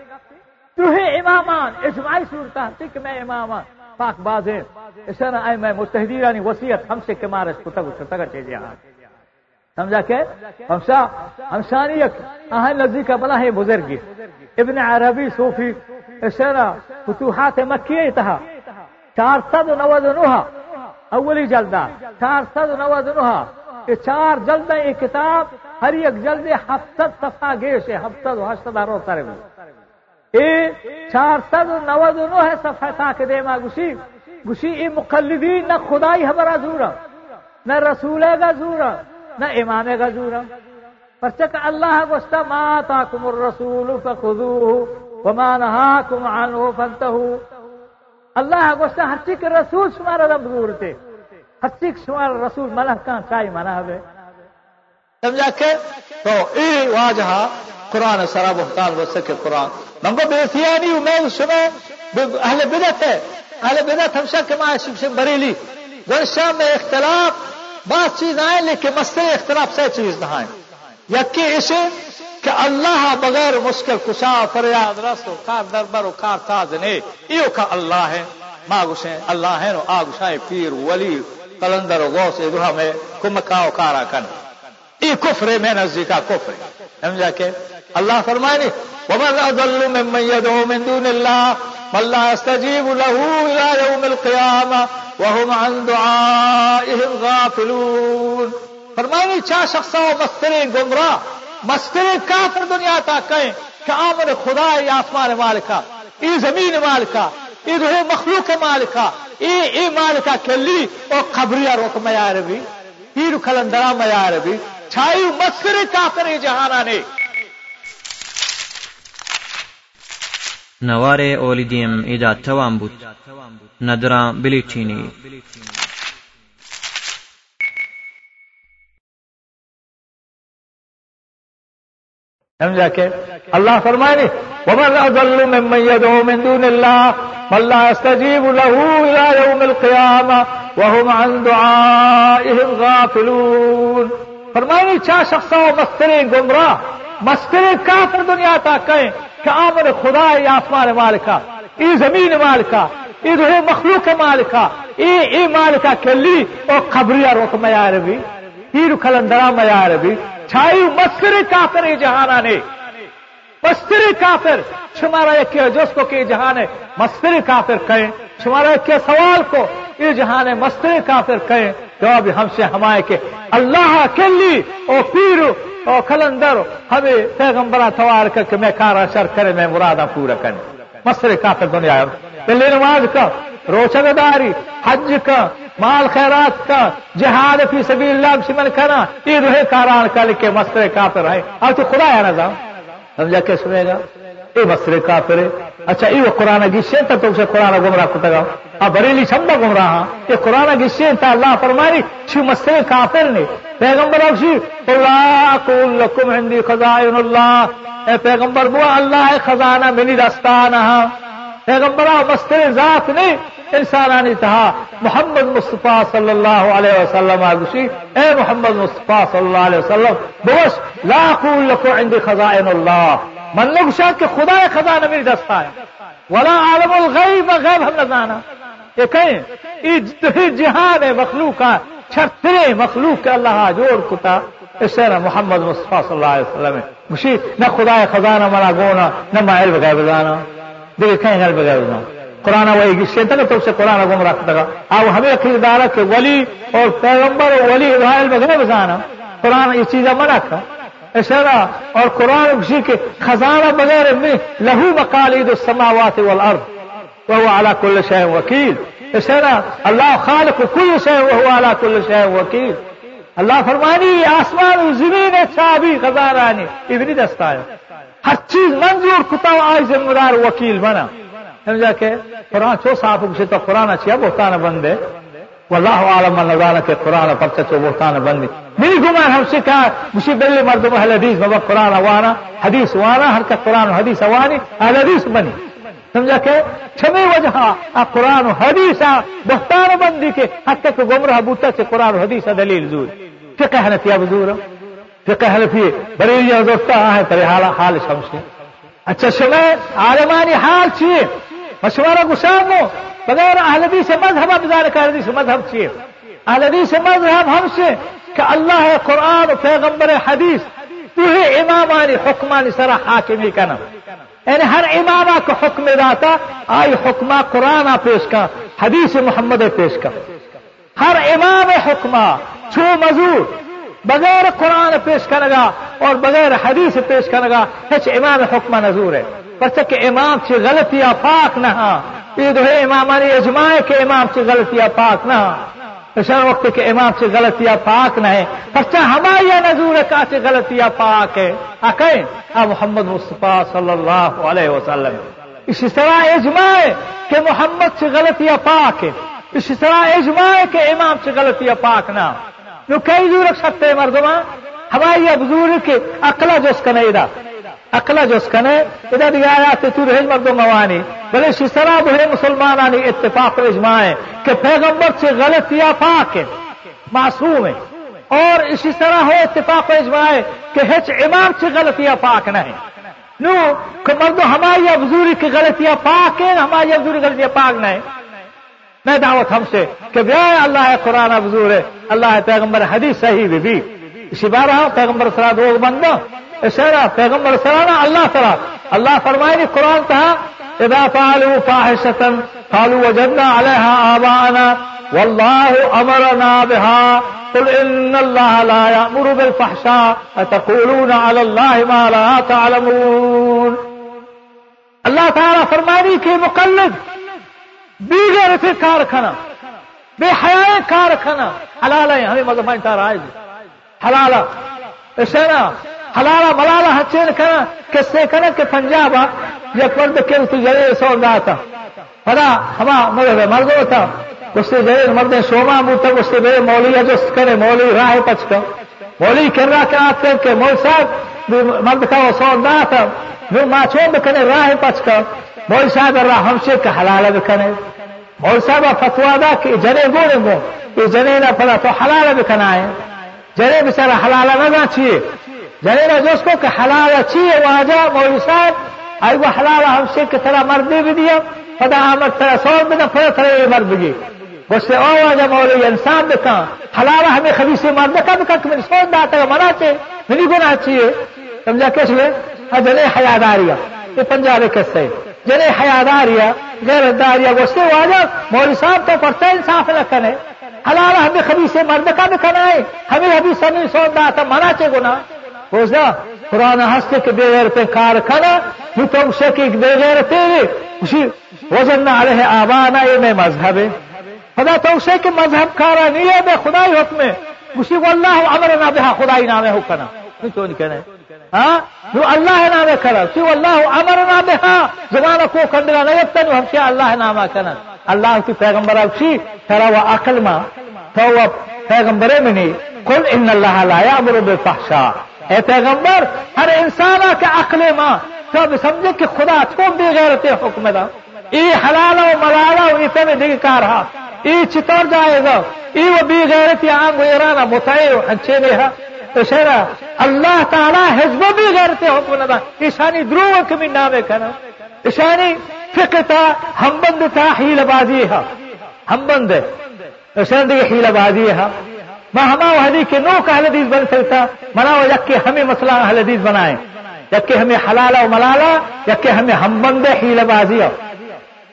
تو ہے امامان، اجماعی صورت ہے کہ میں امامان۔ پاک باز ہے اسے نہ اے میں متحدیرانی وصیت ہم سے کہ مارے اس کو تک تک چیزیں ہاں سمجھا کہ؟ ہمشا ہمشانی اہل نزدیک بلا ہے بزرگی۔ ابن عربی صوفی اسے نہ فتوحات مکیہ تھا۔ چار سد نوز نوحا اولی جلدہ۔ چار سد نوز نوحا یہ چار جلد یہ کتاب، ہر ایک جلد ہفتہ صفحہ گیش ہے ہفتہ ہشتہ رو سر میں اے چار سد نوز نو ہے صفحہ تاک دے ما گشی گشی ای مقلدین، نہ خدائی خبر زورا، نہ رسول کا زورا، نہ امام کا زورا. پرچک اللہ گوشتا، ما تاکم الرسول فخذوه وما نهاكم عنه فانتهوا. اللہ گوشتا، ہر چیز رسول شمارا رب دور تھے ہر چیز شمارا رسول، ملہ کہاں چاہی منا ہے سمجھا کہ؟ تو ای واجہ قرآن سرا بہتان بس کے قرآن۔ منگو بے سیانی امید سنے اہل بدت ہے۔ اہل بدت ہمشا کے ماں شب سے بریلی۔ گرشا میں اختلاف بات چیز آئے، لیکن مسئلے اختلاف سے چیز نہ آئے۔ یکی اسے کہ اللہ بغیر مشکل کشا، فریاد رس و کار دربر و کار تاز نے، ایو کا اللہ ہے۔ ماں گسے اللہ ہے نو آ گسائے پیر، ولی کلندر و غوث دوہا میں کمکا و کارا کن۔ ای کفر میں نزدیکا کفر سمجھا کہ اللہ فرمائے نہیں ومن اضل ممن يدعو من دون الله من لا يستجيب له الى يوم القيامه وهم عن دعائهم غافلون۔ فرمائے چا شخصا مسترین گمراہ مستر کافر دنیا تا کہیں کہ آمن خدا ای آسمان مالکا ای زمین مالکا ای روح مخلوق مالکا ای ای مالکا کلی او قبریا روک میار بھی، ای رو کلندرا میار بھی، چھائی مستر کافر جہانا نے۔ نواره اولیدیم ایدا توان بود. ندران بلیچینی سمجھا کہ اللہ فرمائے ومن اضل ممن يدعو من دون الله من لا يستجيب له الى يوم القيامه وهم عن دعائهم غافلون. فرمائے چا شخصا مستر گمراہ مستر کافر دنیا تا کہیں کہ آمن خدا ای آسمان مالکا ای زمین مالکا ای روح مخلوق مالکا ای ای مالکا کلی او قبریا روک میار بھی ای رو کلندرا میار بھی۔ چھائی مستر کافر جہانا نے۔ مستر کافر شمارا ایک جس کو کہ جہان مستر کافر کہیں۔ شمارا ایک سوال کو، یہ جہان مستر کافر کہیں۔ جواب ہم سے ہمائے کہ اللہ کلی او پیرو او کلندر ہمیں پیغمبرا سوار کر کے میں کار شر کرے، میں مرادہ پورا کرنے مسئلہ کافر دنیا پہلے نماز کا، روشن داری، حج کا، مال خیرات کا، جہاد فی سبیل اللہ سمن کرنا یہ روح کاران کا لکھے مسئلے کافر ہے اب تو خدا ہے نا سمجھا کے سنے گا؟ یہ مسئلے کافر ہے اچھا یہ قرآن گسے تو تم سے قرآن گمراہ کتا گا اب بریلی شمبا گمراہ یہ قرآن گسے تا اللہ فرمانی چھ مسئلے کافر نے پیغمبر افشی اللہ اقول لکم عندی خزائن اللہ اے پیغمبر بوا اللہ خزانہ منی دستانہ پیغمبر مسئلے ذات نے انسانانی تہا محمد مصطفیٰ صلی اللہ علیہ وسلم آگوشی اے محمد مصطفیٰ صلی اللہ علیہ وسلم بوش لا اقول لکم عندی خزائن اللہ من لوگ شاید کہ خدا خزانہ میری دستا ہے ولا عالم الغیب غیب ہم نہ یہ کہیں جہان مخلوق کا چھترے مخلوق کے اللہ جوڑ کتا۔ اس نہ محمد مصطفیٰ صلی اللہ علیہ وسلم۔ مشی، نہ خدا خزانہ منا گونا، نہ مائل بغیر بجانا دیکھیں کہیں غیر بغیر بجانا قرآن وہی گسے تھا تو سے قرآن گم رکھتا گا اب ہمیں خریدار کہ ولی اور پیغمبر ولی غائل بغیر بجانا قرآن یہ چیزیں منع تھا اشارہ اور قرآن کے خزانہ وغیرہ میں لہو بقالید السماوات والارض وهو على كل شيء وكيل اشارہ، اللہ خالق كل شيء وهو على كل شيء وكيل اللہ فرمانی، آسمان و زمین چابی خزانہ ابنی دستا ہے۔ ہر چیز منظور، کتا آج ذمہ دار وکیل بنا۔ سمجھا کہ قرآن چو صاحب سے تو قرآن اچھا بہتان بندے۔ والله أعلم من نظارت قرآن پرچه و بهتان بني. میری گمان همشه که مشی بلي مردم أهل الحديث بابا قرآن وأنا حديث وأنا هر قرآن و حدیث أهل الحديث بني. سمجھا کہ چھمی وجہ قرآن و حدیث آ بہتان بندی کے حق کو گمراہ بوتا سے قرآن و حدیث دلیل زور فقہ حنفیہ بزور فقہ حنفیہ بریلیہ زورتا آه، ہے تری حال حال شمشی اچھا شمع عالمانی حال چیئے مشورہ گسامو بغیر اہل حدیث مذہب اب ذالک حدیث مذہب چیئے۔ اہل حدیث مذہب ہم سے کہ اللہ قرآن، پیغمبر حدیث تھی امامانی حکمانی سرا حاکمی کا نام یعنی ہر امامہ کو حکم داتا آئی حکمہ قرآن پیش کا، حدیث محمد پیش کا۔ ہر امام حکمہ، چھو مزور بغیر قرآن پیش کرے گا اور بغیر حدیث پیش کرے گا ہچ امام حکمہ نظور ہے۔ پرچہ کہ امام چی غلطیاں پاک نہ ہاں۔ یہ جو ہے امامانی اجماع کے امام چی غلطیاں پاک نہ ایسا وقت کے امام سے غلطیاں پاک نہ ہے۔ پرچہ ہماری نظور کا سے غلطیاں پاک ہے۔ آکے، آ محمد مصطفیٰ صلی اللہ علیہ وسلم۔ اسی طرح اجماع کہ محمد سے غلطیاں پاک ہے۔ اسی طرح اجماع کے امام سے غلطیاں پاک نہ ہاں۔ جو کئی دور رکھ سکتے ہیں مردمہ ہماری بزرگ کے اقلا جس کا نہیں اقلا جس کا نہیں ادھر دیا تو رہے مردوں موانی، بلے شسرا بہے مسلمانانی اتفاق اجماع ہے کہ پیغمبر سے غلطیاں پاک ہے، معصوم ہے۔ اور اسی طرح ہو اتفاق اجماع ہے کہ ہچ امام سے غلطیاں پاک نہ ہے نو، کہ مردو ہماری ابزوری کی غلطیاں پاک ہیں ہماری ابزوری غلطیاں پاک نہ میں دعوت ہم سے کہ بیا اللہ قرآن ابزور ہے، اللہ پیغمبر حدیث صحیح بھی بھی۔ اسی بار رہا پیغمبر سرا دو بندہ۔ اشارہ پیغمبر سرانا اللہ سرا اللہ فرمائے قرآن کہا اذا فعلوا فاحشة قالوا وجدنا عليها آباءنا والله أمرنا بها قل إن الله لا يأمر بالفحشاء أتقولون على الله ما لا تعلمون اللہ تعالیٰ فرمانی کے مقلد دیگر سے کارخانہ بے حیا کارخانہ حلال ہے ہمیں مذہب انتا رائے حلال حلالا ملالا ہچین کنا کسے کنا کہ پنجابا یک ورد کے تو جرے سو تھا۔ پدا ہما مگر مردو تھا۔ اس سے جرے مرد سوما موتا اس سے میرے مولی اجس کرے مولی راہ پچ کا۔ مولی کر رہا کہ آپ کر کے مول صاحب مرد کا وہ سو تھا، جو ماچوں بکنے راہ پچ کا۔ مول صاحب راہ ہم سے کہ حلال بکنے مول صاحب فتوا دا کہ جنے گونے گو یہ جنے نہ پڑا تو حلال بکنا ہے۔ جنے بچارا حلال نہ چاہیے جنینا جس کو کہ حلال اچھی ہے وہاں جا مولوی صاحب؟ آئی وہ حلال ہم سے کہ ترا مرد بھی دیا، خدا آمد ترا سو بنا پھر ترا یہ مرد بھی۔ اس سے او آجا مولوی انسان دکھا حلال ہمیں خبیص مرد کا دکھا کہ میری سوچ داتا ہے منا چاہے میری گناہ چاہیے سمجھا کیسے ہوئے ہاں، جنے حیاداریا یہ پنجاب قصے۔ جنے حیاداریا غیر داریا وہ سے واجا مولوی صاحب تو پڑھتا انصاف نہ کرے۔ حلال ہمیں خبی سے مرد کا بھی ہے ہمیں ابھی سمی سو تھا منا چے گنا بوزا قرآن ہستے کے بے غیر پہ کار کھانا یہ تو اسے وزن نہ آبانا یہ میں مذہب ہے خدا تو اسے مذہب کھارا نہیں ہے میں خدائی حکم ہے اسی کو اللہ امر نہ بہا خدائی نام ہے حکنا تو نہیں کہنا ہاں جو اللہ نام کرا سی اللہ امر نہ بہا زبان کو کندرا نہیں تن ہم سے اللہ نام کنا اللہ کی پیغمبر اسی ترا وہ عقل ماں تو پیغمبر میں نہیں کل ان اللہ لا یامر بالفحشاء. اے پیغمبر، ہر انسان کے عقل ماں سب سمجھے کہ خدا تو بے غیرت حکم دا۔ ای حلال و ملالا و اسے میں دیکھ کار رہا ای چطور جائے گا؟ ای وہ بی غیرت یا آنگو ایرانا متعیر و ہنچے تو شہرہ، اللہ تعالی حزب بی غیرت حکم دا۔ ایشانی درو کمی نامے کنا۔ ایشانی فقہ تا ہم بند تا حیل بازی ہے ہم بند ہے ایشان دیکھ حیل بازی ہے ہما حدیث کے نو کا حدیث بن سکتا منا وہ یک ہمیں مسئلہ حدیث بنائے۔ یک کہ ہمیں حلالا و ملالا یک کہ ہمیں ہم بند حیل بازی۔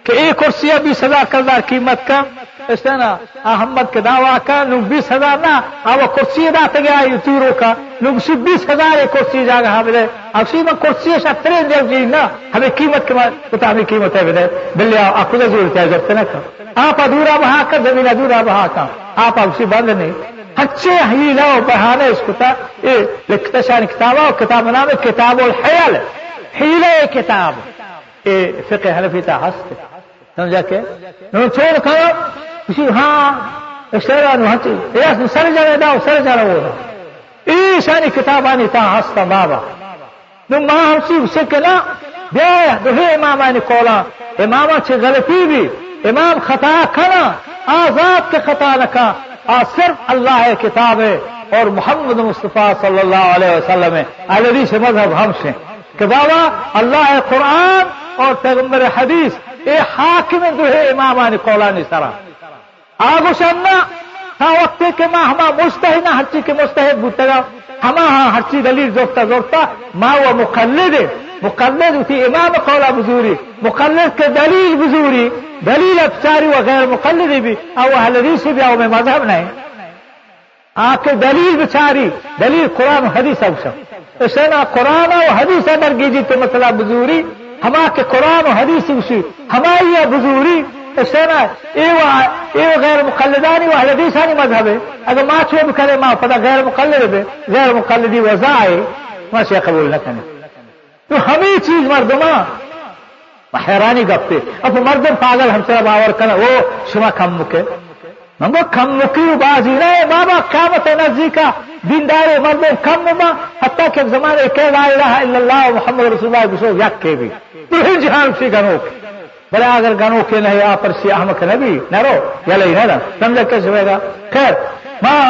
کہ ایک کرسی بیس ہزار کردار قیمت کا، اس نا احمد کے دعویٰ کا لوگ بیس ہزار نا اب وہ کرسی ادا گیا تیرو کا۔ لوگ سی بیس ہزار ایک کرسی جا گا ہمیں اب سی میں کرسی ایسا ترے جب جی نا۔ ہمیں قیمت کے بتا ہمیں قیمت ہے بدے بلے آپ کو ضرورت ہے جب تک آپ ادھورا بہا کر، زمین ادھورا بہا کا آپ اب سی بند نہیں۔ هچه هیله و بهانه اسکتا لکتشان کتابا و کتاب نام کتاب الحیل۔ حیله کتاب۔ فقه حنفی تا هست سمجھا کہ؟ نو چھوڑ کرو کسی ہاں اشترا نو ہچ یہ سر جانے داو سر جانے وہ۔ ای کتاب آنی تا هست بابا۔ نو ما همسی سکنا بیا امام آنی کولا۔ امام آنی چه غلطی بی امام خطا کنا آزاد که خطا نکا۔ صرف اللہ کتاب ہے اور محمد مصطفیٰ صلی اللہ علیہ وسلم ہے۔ الدی سے مذہب ہم سے کہ بابا، اللہ قرآن اور پیغمبر حدیث، اے حاکم جو ہے امام قولانی سرا۔ آگو نہ ہاں وقت کے ماں ہما مستحد نہ ہر چیز کے مستحد بوتگا گا۔ ہاں ہر چیز دلیل زورتا زورتا ماں وہ مقلد ہے۔ مقلد اسی امام قولا بزوری۔ مقلد کے دلیل بزوری۔ دلیل افساری و غیر مقلد بھی۔ او اہل حدیث بھی او میں مذہب نہیں۔ آپ کے دلیل بچاری۔ دلیل قرآن و حدیث اوسم اسے نا قرآن و حدیث اندر جی تو مسئلہ بزوری۔ ہما کے قرآن و حدیث اسی ہماری بزوری۔ اسے نا اے غیر مقلدانی و اہل حدیثانی مذہب ہے اگر ماں چھو بھی کرے ماں غیر مقلد ہے غیر مقلدی وضع ہے ماں سے قبول نہ کرنے تو ہمیں چیز مردما حیرانی گپتے اب مردم پاگل ہم سے باور کرنا وہ شما کم مکے منگو کم مکی بازی نہیں بابا قیامت نزدیکا دیندار مردم کم مما. حتیٰ کہ زمانے کہ لا الہ الا اللہ محمد رسول اللہ بسو یک کے بھی تو جہان سی گنو بڑے اگر گنو کے نہیں آپ پر سی احمق نبی نہ رو یا لئی نہ سمجھا کیسے ہوئے گا خیر ماں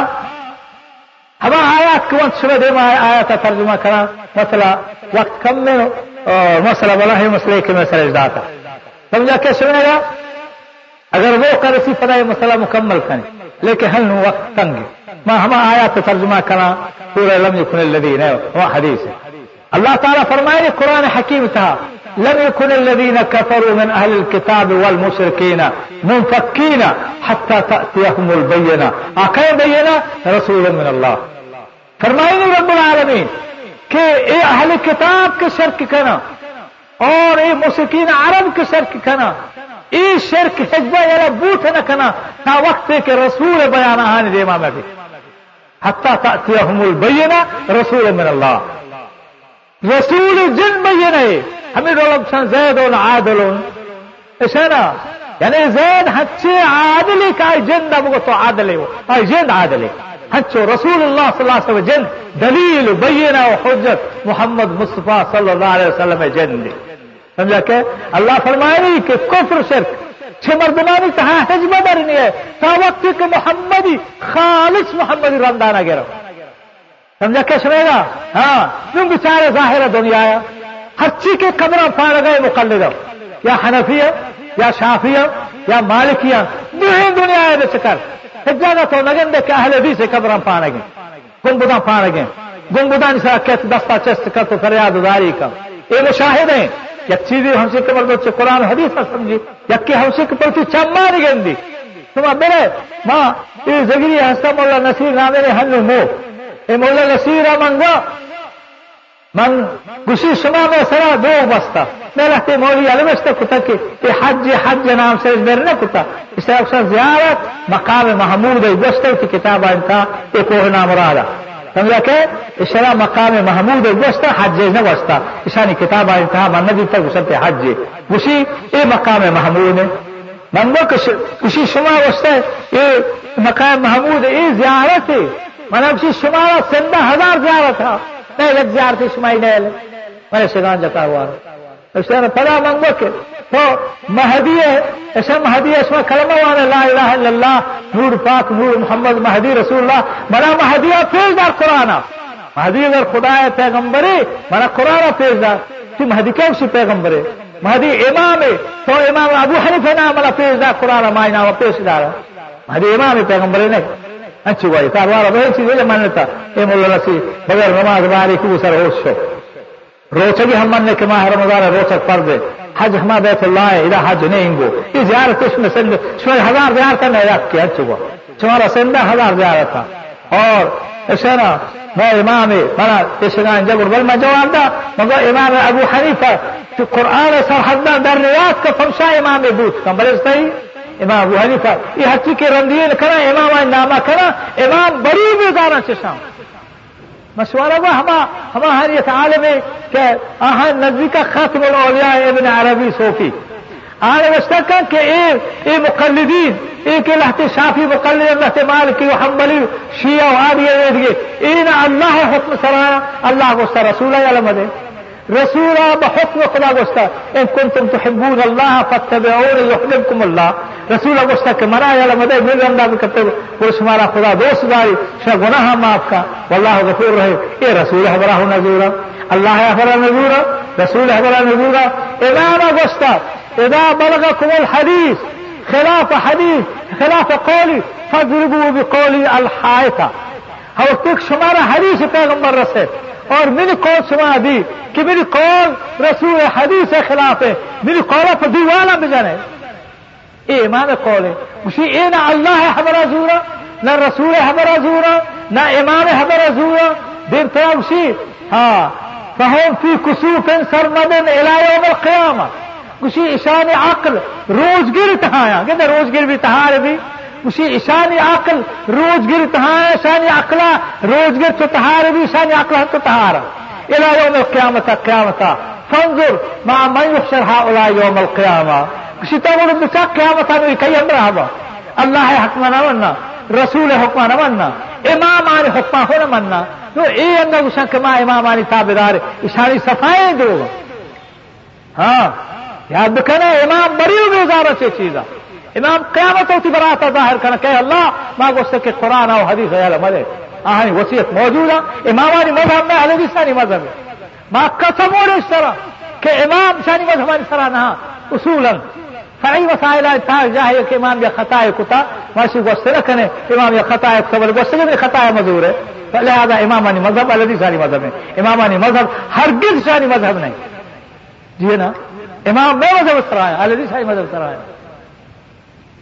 ہم آیات کو صبح دے میں آیا تھا ترجمہ کرا مسئلہ وقت کم میں مسئلہ بلا ہے مسئلے کے میں سرجدا تھا سمجھا کیسے ہوئے گا اگر وہ کر اسی پتہ یہ مسئلہ مکمل کریں لیکن ہل نو وقت تنگ میں ہم آیا تو ترجمہ کرا پورا لم يكن الذين وہ حدیث ہے لم يكن الذين كفروا من أهل الكتاب والمشركين منفكين حتى تأتيهم البينة. آه، أكاية بينة؟ رسول من الله. فرمائنا رب العالمين كي اے اہل کتاب کے شرک اور اے مسکین عرب کے شرک کنا شرك شرک حجبہ یا بوٹ تا وقت کے رسول بيانا آنے دیما میں بھی۔ حتی تأتیہم البینہ رسول من الله رسول جن بینہ حميد الله بشان زيد عادل إشارة يعني زيد هتشي عادلك هاي جند عادلی عادلي. هاي جند عادلی حچو رسول الله صلى الله عليه وسلم جند. دليل و وحجة محمد مصطفى صلى الله عليه وسلم جندي. سمجھا کہ اللہ فرمائے نہیں کہ کفر شرک چھ مردمانی تہاں حجبہ نہیں ہے تا وقت کہ محمدی خالص محمدی رمضان آگے سمجھا کہ سنے گا ہاں تم بچارے ظاہر دنیا آیا ہر کے قبر پاڑ گئے مقلد یا حنفی یا شافی یا مالکیہ نہیں دنیا ہے بے چکر حجاگا تو نگن دے کہ اہل بھی سے قبر پاڑ گئے گنبدہ پاڑ گئے گنبدہ نسا کہتے دستا چست کا تو فریاد داری کا یہ مشاہد ہیں یک چیزی ہم سے کمر بچے قرآن حدیث سمجھی یک کہ ہم سے پرتی چما نہیں گندی شما برے ماں، یہ زگری ہستا مولا نصیر نامے نے ہنو مو۔ اے مولا نصیر منگا من گوشی شما میں سرا دو بستا. میں رہتے مولی علمشتا کتا کہ یہ حج حج نام سے میرے نہ کتا اس طرح اکثر زیارت مقام محمود گوشتا کی کتاب انتا ایک کوہ نام رادا. سمجھا کہ اشرا مقام محمود گوشتا حج نہ وستا اشانی کتاب انتہا من نبی تک گسلت حج. گوشی اے مقام محمود منگو کشی شما وستا اے مقام محمود اے زیارت ہے. من کشی شما سندہ ہزار زیارت تھا نہیں لگ زیارت شمائی نہیں لے میں شگان جتا ہوا پلا منگو کہ تو مہدی ہے ایسا مہدی ہے، اس میں کلمہ وانا لا الہ الا اللہ، نور پاک، نور محمد، مہدی رسول اللہ، بڑا مہدی ہے پیش دار قرآن۔ مہدی اگر خدا ہے پیغمبری بڑا قرآن پیش دار۔ تو مہدی کیا اسی پیغمبر ہے؟ مہدی امام ہے، تو امام ابو حنیف نام والا پیش دار قرآن مائی نام پیش دار۔ مہدی امام ہے، پیغمبر نہیں۔ اچھی بھائی کاروبار بڑی چیز ہے مانتا یہ مولا رسی بغیر نماز باری کو سر ہوش ہو روچگی ہم من نے کہ ماہ رمضان روچک پر دے۔ حج ہما بیت اللہ ہے ادھا حج نہیں گو۔ یہ زیارت اس میں سند؟ شمار ہزار زیارت کا میں رکھ کیا اچھا چکا شمارا سندہ ہزار زیارت تھا اور ایسے نا، میں امام منا اشگان جب بل، میں جواب دا، مگر امام ابو حنیفہ تو قرآن سرحد در ریاض کا فمشا امام بوت کا، بلے صحیح امام ابو حنیفہ، یہ حقی کے رندین کرا امام نامہ کرا امام بڑی بیدارہ چشام مشورہ وہ ہما ہما ہر یہ عالم ہے کہ آہاں نزدیک ختم الاولیاء ابن عربی صوفی۔ آنے وشتکا کہ اے اے مقلدین، اے کہ لہتے شافی مقلد اللہ مالکی و حنبلی، شیعہ و آدھی ایدگی اے نا اللہ حکم سرانا، اللہ کو سر رسولہ یا لمدے رسولا بحكم خدا گوشتا إن كنتم تحبون الله فاتبعوني يحببكم الله. رسول گوشتا کہ مرا یا مدد مل انداز کرتے وہ شمارا خدا دوست داری شا گناہ معاف کا۔ والله غفور رہے اے رسول حبرہ نزورا اللہ حبرہ نزورا رسول حبرہ نزورا امام گوشتا اذا بلغكم الحديث خلاف حديث خلاف قولي فاضربوا بقولي الحائطة ہو تک شمارا حدیث پیغمبر رسے اور میری قول سنا دی کہ میری قول رسول حدیث کے خلاف ہے میری قول پر دیوانا بجانے اے امام قول ہے۔ اسی اے نہ اللہ ہے ہمارا زورا نہ رسول ہے ہمارا زورا نہ امام ہے ہمارا زورا دیر تو اسی ہاں فہم فی کسوف سرمدن الایوم القیامہ۔ اسی اشان عقل روز گر تہایا۔ کہتے روز گر بھی تہار بھی۔ اسی اشان عقل، روز گر تہایا اشان عقلہ، روز گر تو تہار، بھی اشان عقلہ تو تہارا الى يوم القيامة قيامة فانظر مع من يحشر هؤلاء يوم القيامة کسی تو بچا قیامت میں کئی ہم رہا اللہ حکمہ نہ مننا رسول حکمہ نہ مننا امام آنے حکمہ ہو نہ مننا تو اے اندر گسا کہ ماں امام آنی تابدار، اشاری صفائیں دو ہاں یاد بکنا امام بڑی گزارا سے چیزا إمام قیامت ہوتی براتا ظاہر کرنا کہ اللہ ماں گوشت کہ قرآن اور حدیث ہے ملے آہنی وسیعت موجود ہے امامانی مذہب میں علیہ ثانی مذہب ہے ماں قسم اور اس طرح کہ امام ثانی مذہب اس طرح نہ اصولا. فرعی مسائل تھا جاہے کہ إمام یا خطا کتا ماشی گوشت رکھنے امام یا خطا ہے سبل گوشت میں خطا مزور ہے لہذا امامانی مذہب علیہ ثانی مذہب ہے امامانی مذہب ہرگز ثانی مذہب نہیں جی نا إمام میں مذہب اس طرح ہے علیہ ثانی مذہب اس طرح ہے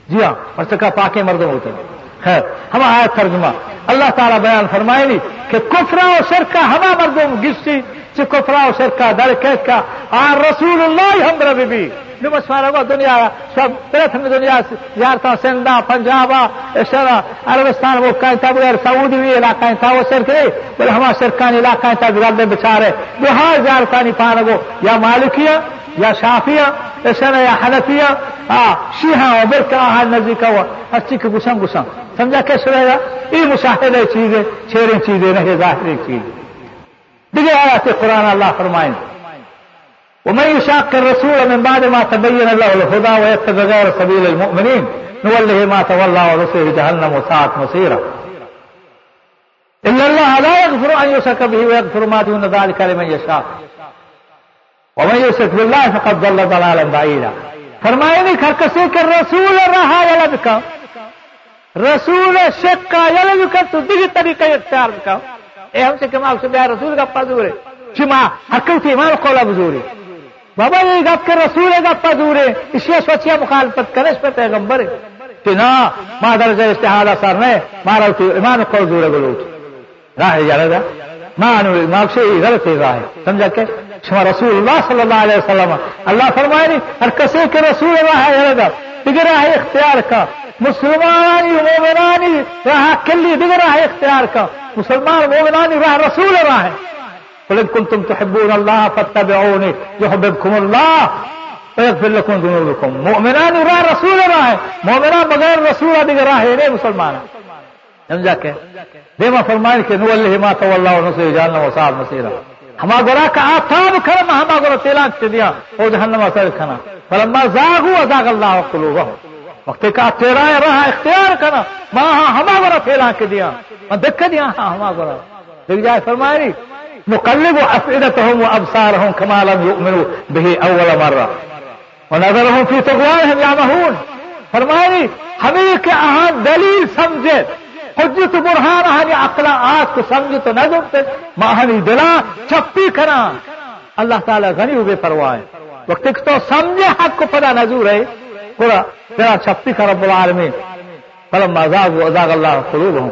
جی ہاں اور سکا پاکے مردوں ہوتے ہیں۔ خیر، ہم آیا ترجمہ۔ اللہ تعالیٰ بیان فرمائے نہیں کہ کفرا و شرکا ہما مردوں گستی سے کفرا و شرکا در کیس کا۔ آر رسول اللہ ہم ربی بھی نمسوارا کو دنیا سب پرتھم دنیا زیارتا سندہ پنجابا اشارہ عربستان، وہ کہیں تھا بغیر سعودی بھی علاقہ تھا وہ شرک نہیں بولے ہما شرکانی علاقہ تھا بگڑ بچارے۔ وہ ہاں زیارتانی پانگو یا مالکیہ، یا شافیہ ایسا یا حنفیہ آه، شيها وبركة shiihan النزي كوا ahaa nazika hastika gusan gusan tamza kasrada ii musaaxiday jiide jeeran نهي daahiray jiide دقي آيات القرآن الله فرمائن ومن يشاق الرسول من بعد ما تبين له الهدى ويتبع غير سبيل المؤمنين نوله ما تولى ونصره جهنم وساعة مصيره إلا الله لا يغفر أن يشرك به ويغفر ما دون ذلك لمن يشاء. ومن يشرك بالله فقد ضل ضلالا بعيدا. فرمائے نہیں کھر کسے رسول رہا یلد کا؟ رسول شک کا یلد کا؟ تو دیگی طریقہ اختیار کا اے ہم سے کما سے بیا رسول کا پذور ہے چما حقل تھی مال قولا بزور ہے بابا یہ گپ کے رسول گپ پذور ہے اس لیے سوچیا مخالفت کرے، اس پہ پیغمبر۔ ہے کہ نا ما درجہ استحال اثر نے مارا تو ایمان کو دور گلو راہ جڑا دا ما انو ماکشی غلط راہ۔ سمجھا کہ؟ شما رسول اللہ صلی اللہ علیہ وسلم؟ اللہ فرمائے نہیں ہر کسی کے رسول راہ جڑا دا دیگر راہ اختیار کا مسلمانی مومنانی راہ کلی دیگر راہ اختیار کا مسلمان مومنانی راہ رسول راہ قل كنتم تحبون الله فاتبعوني يحببكم الله ويغفر لكم ذنوبكم. مؤمنان راہ رسول راہ مومنان بغیر رسول دیگر راہ ہے مسلمان. سمجھا کہ دیما فرمائے کہ نو اللہ ما تو اللہ ونصر جاننا وصاب مسیرا ہما گرا کا آتاب کرم، ہما گرا تیلان چ دیا او جہنم اثر کھنا۔ فلما زاغوا ازاغ اللہ قلوبهم وقت کا تیرا راہ اختیار کرنا ما ہاں، ہما گرا تیلان کے دیا۔ دکھ دیا ہاں ہما گرا دیکھ جائے فرمائے نقلب افئدتهم وابصارهم كما لم يؤمنوا به اول مره ونظرهم في طغيانهم يعمهون فرمائے ہمیں کہ اہاں دلیل سمجھے۔ حجت برہان ہانی عقلا آت کو سمجھ تو نہ دکتے ماہنی دلا چپی کرا. اللہ تعالیٰ غنی ہوئے پروائے وقت تو سمجھے حق کو پدا نظور ہے. پورا تیرا چپی کر رب العالمین. فلما ازاغ و ازاغ اللہ قلوبهم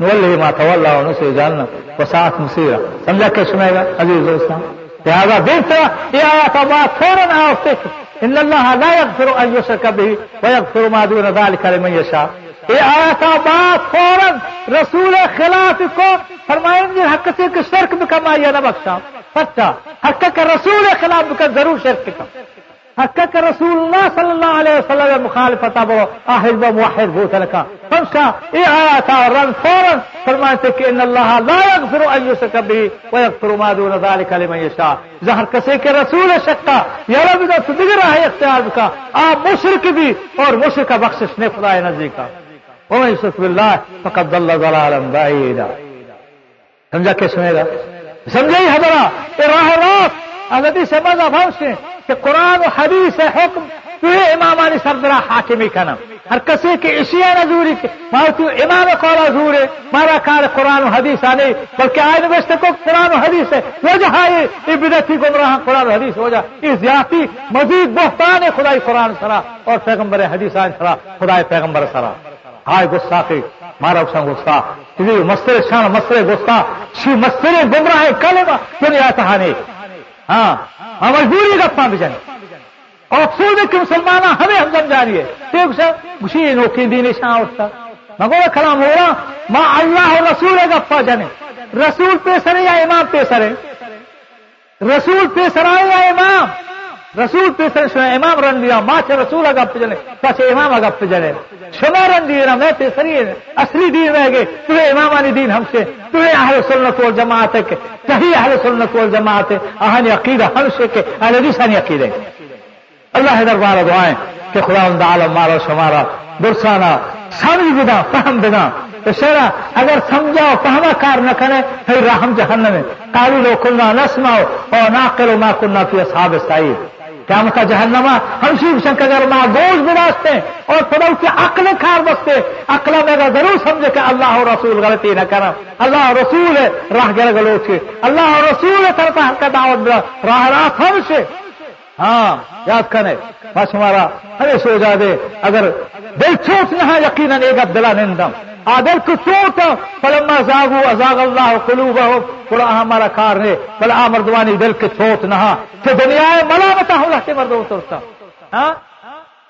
نولی ما تولا و نسی جاننا. و ساعت مسیرہ سمجھا کہ سنے گا؟ عزیز دوستان. لہذا دیکھتا یہ آیات بات فوراً آفتے ان اللہ لا يغفر ان يشرك به ويغفر ما دون ذلك لمن يشاء یہ آیات بات فوراً رسول خلاف کو فرمائیں گے، حق سے کہ شرک بکما یہ نہ بخشا۔ سچا، حق کا رسول خلاف بکا ضرور شرک کا حق کا رسول اللہ صلی اللہ علیہ وسلم مخالفت ابو احد و موحد بو تلکا فمشا اے آیا تھا رن فوراً فرمائے کہ ان اللہ لا يغفر ان يشرك به ويغفر ما دون ذلك لمن يشاء ظاہر کسے کے رسول شکا یا رب دا صدق ہے اختیار کا آپ مشرک بھی اور مشرک بخشش نے خدا نزدیک کا۔ ومن يشرك بالله فقد ضل ضلالا بعيدا۔ سمجھا کہ سنے گا سمجھے حضرات یہ راہ راست حضرت سمجھ افاوش کہ قرآن و حدیث حکم، تو یہ امامانی سردرا حاکمی کنم ہر کسی کی اشیاء نظوری کی مارا تو امام قول حضور ہے، مارا کار قرآن و حدیث آنے بلکہ آئے نوشتے کو قرآن و حدیث ہے۔ وجہ ہے ہاں، یہ بدتی گمراہ قرآن و حدیث وجہ یہ زیادتی مزید بہتان ہے خدای قرآن سرا اور پیغمبر حدیث آئین سرا، خدای پیغمبر سرا۔ ہائے غصہ مارا اسان غصہ کسی مستر شان مستر غصہ شی مستر گمراہ کلمہ دنیا تہانے ہاں ہاں مجبوری گپا بجن اور افسوس ہے کہ مسلمان ہمیں ہم سمجھا رہی ہے۔ دیکھ سر خوشی نوکی دین شاہ اٹھتا۔ مگو کلام ہو رہا۔ ماں اللہ اور رسول گپا جنے رسول پیسر ہے یا امام پیسر ہے رسول پیسر آئے یا امام؟ رسول پیسر شما امام رن دیا، ماں سے رسول گپ جنے پاس امام گپ جنے شما رن دیا میں پیسری ہے اصلی دین رہ گئے۔ تمہیں امامانی دین ہم سے تمہیں اہل سنت والجماعت ہے کہ صحیح اہل سنت والجماعت ہے اہل عقیدہ ہم سے کہ اہل حدیثانی عقیدہ اللہ دربار دعائیں کہ خدا ان عالم مارا، شمارا، برسانا سمجھ بنا فہم بنا تو شیرا، اگر سمجھا سمجھاؤ فہما کار نہ کرے پھر راہم جہنم میں کالو لو کلنا نسماؤ اور نہ کرو ما کننا فی اصحاب سعید قیامت کا جہنما ہم شیو شنکر اگر ماں گوش براستے اور خدا کی عقل کھار بستے عقل میں ضرور سمجھے کہ اللہ اور رسول غلطی نہ کرا اللہ اور رسول ہے، راہ گر گلو سے اللہ اور رسول ہے، طرف حق کا دعوت راہ راہ ہم سے۔ ہاں یاد کرے بس ہمارا ہمیں سو جا دے اگر دل چوٹ نہ یقیناً ایک دلا نندم آدر کسوت فلما زاغو ازاغ اللہ قلوبہم. قرآن ہمارا کار ہے. بل آ مردوانی دل کے چوٹ نہ ہاں. کہ دنیا ملامت اللہ کے مردوں اترتا ہاں؟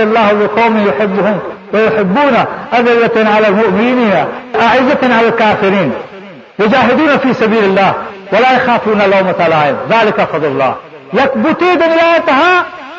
الله بقوم يحبهم ويحبون أذلة على المؤمنين أعزة على الكافرين يجاهدون في سبيل الله ولا يخافون لومة لائم ذلك فضل الله يكبتي دنيا انتهى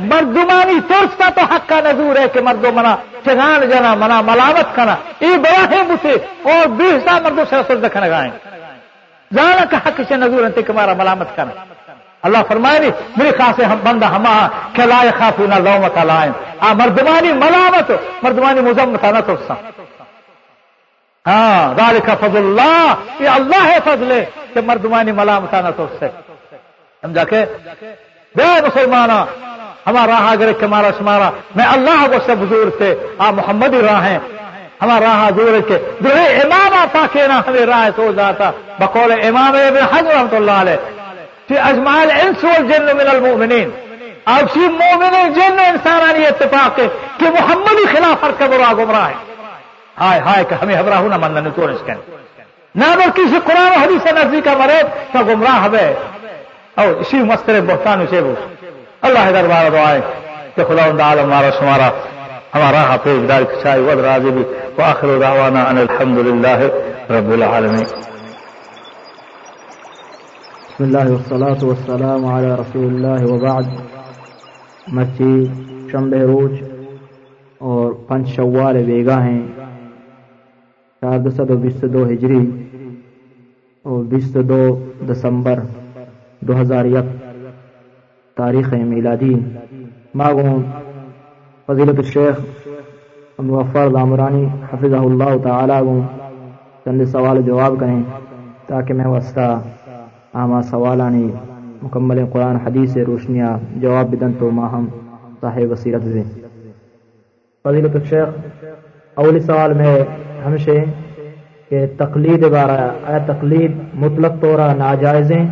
مردمانی ترستا تو حق کا نظور ہے کہ مردو منا چگان جنا منا، ملامت کرنا یہ بڑا ہے بتے اور بیسا مردوں سے رسول دکھنا گائیں۔ جانا کا حق سے نظور ہے کہ ہمارا ملامت کرنا اللہ فرمائے نہیں، میرے خاص ہم بندہ ہما کہ لائے خافو نہ لومت لائن۔ آ، مردمانی ملامت، مردمانی مزمت نہ ترسا ہاں دال کا فضل اللہ یہ اللہ ہے فضل، کہ مردمانی ملامت نہ ترسے۔ سمجھا کہ بے مسلمانہ ہمارا راہ اگر ہمارا شمارا۔ میں اللہ کو سب بزرگ سے آپ محمد ہی راہ ہیں ہمارا راہ دور کے جو امام آتا کے نا ہمیں راہ سو جاتا۔ بقول امام ابن حج رحمت اللہ علیہ۔ کہ اجمال انس والجن من المؤمنین۔ اب سی مومن جن انسانانی اتفاق کے کہ محمدی خلاف ہر قبر گمراہ ہے۔ ہائے ہائے کہ ہمیں ہمراہ نہ مننے تو اس نہ بل کسی قرآن و حدیث نزدیک کا مرے تو گمراہ ہے اور اسی مستر بہتان اسے وہ اللہ دربار دعائے کہ خدا عالم ہمارا شمارا ہمارا حافظ دار کھچائی ود راضی بھی واخر دعوانا ان الحمد للہ رب العالمین۔ بسم الله والصلاة والسلام على رسول الله وبعد۔ مچی شنبه روز اور پنج شوال بیگا ہیں چار دو سو بیس دو ہجری اور بیس دو دسمبر دو ہزار یک۔ تاریخ میلادی ماغوں فضیلت الشیخ موفر دامرانی حفظ اللہ تعالیٰ کو چند سوال جواب کریں تاکہ میں وسطہ آما سوالانی مکمل قرآن حدیث روشنیاں جواب بدن تو ماہم صاحب وسیرت سے۔ فضیلت الشیخ اولی سوال میں ہمشے کہ تقلید بارہ، اے تقلید مطلق طور ناجائزیں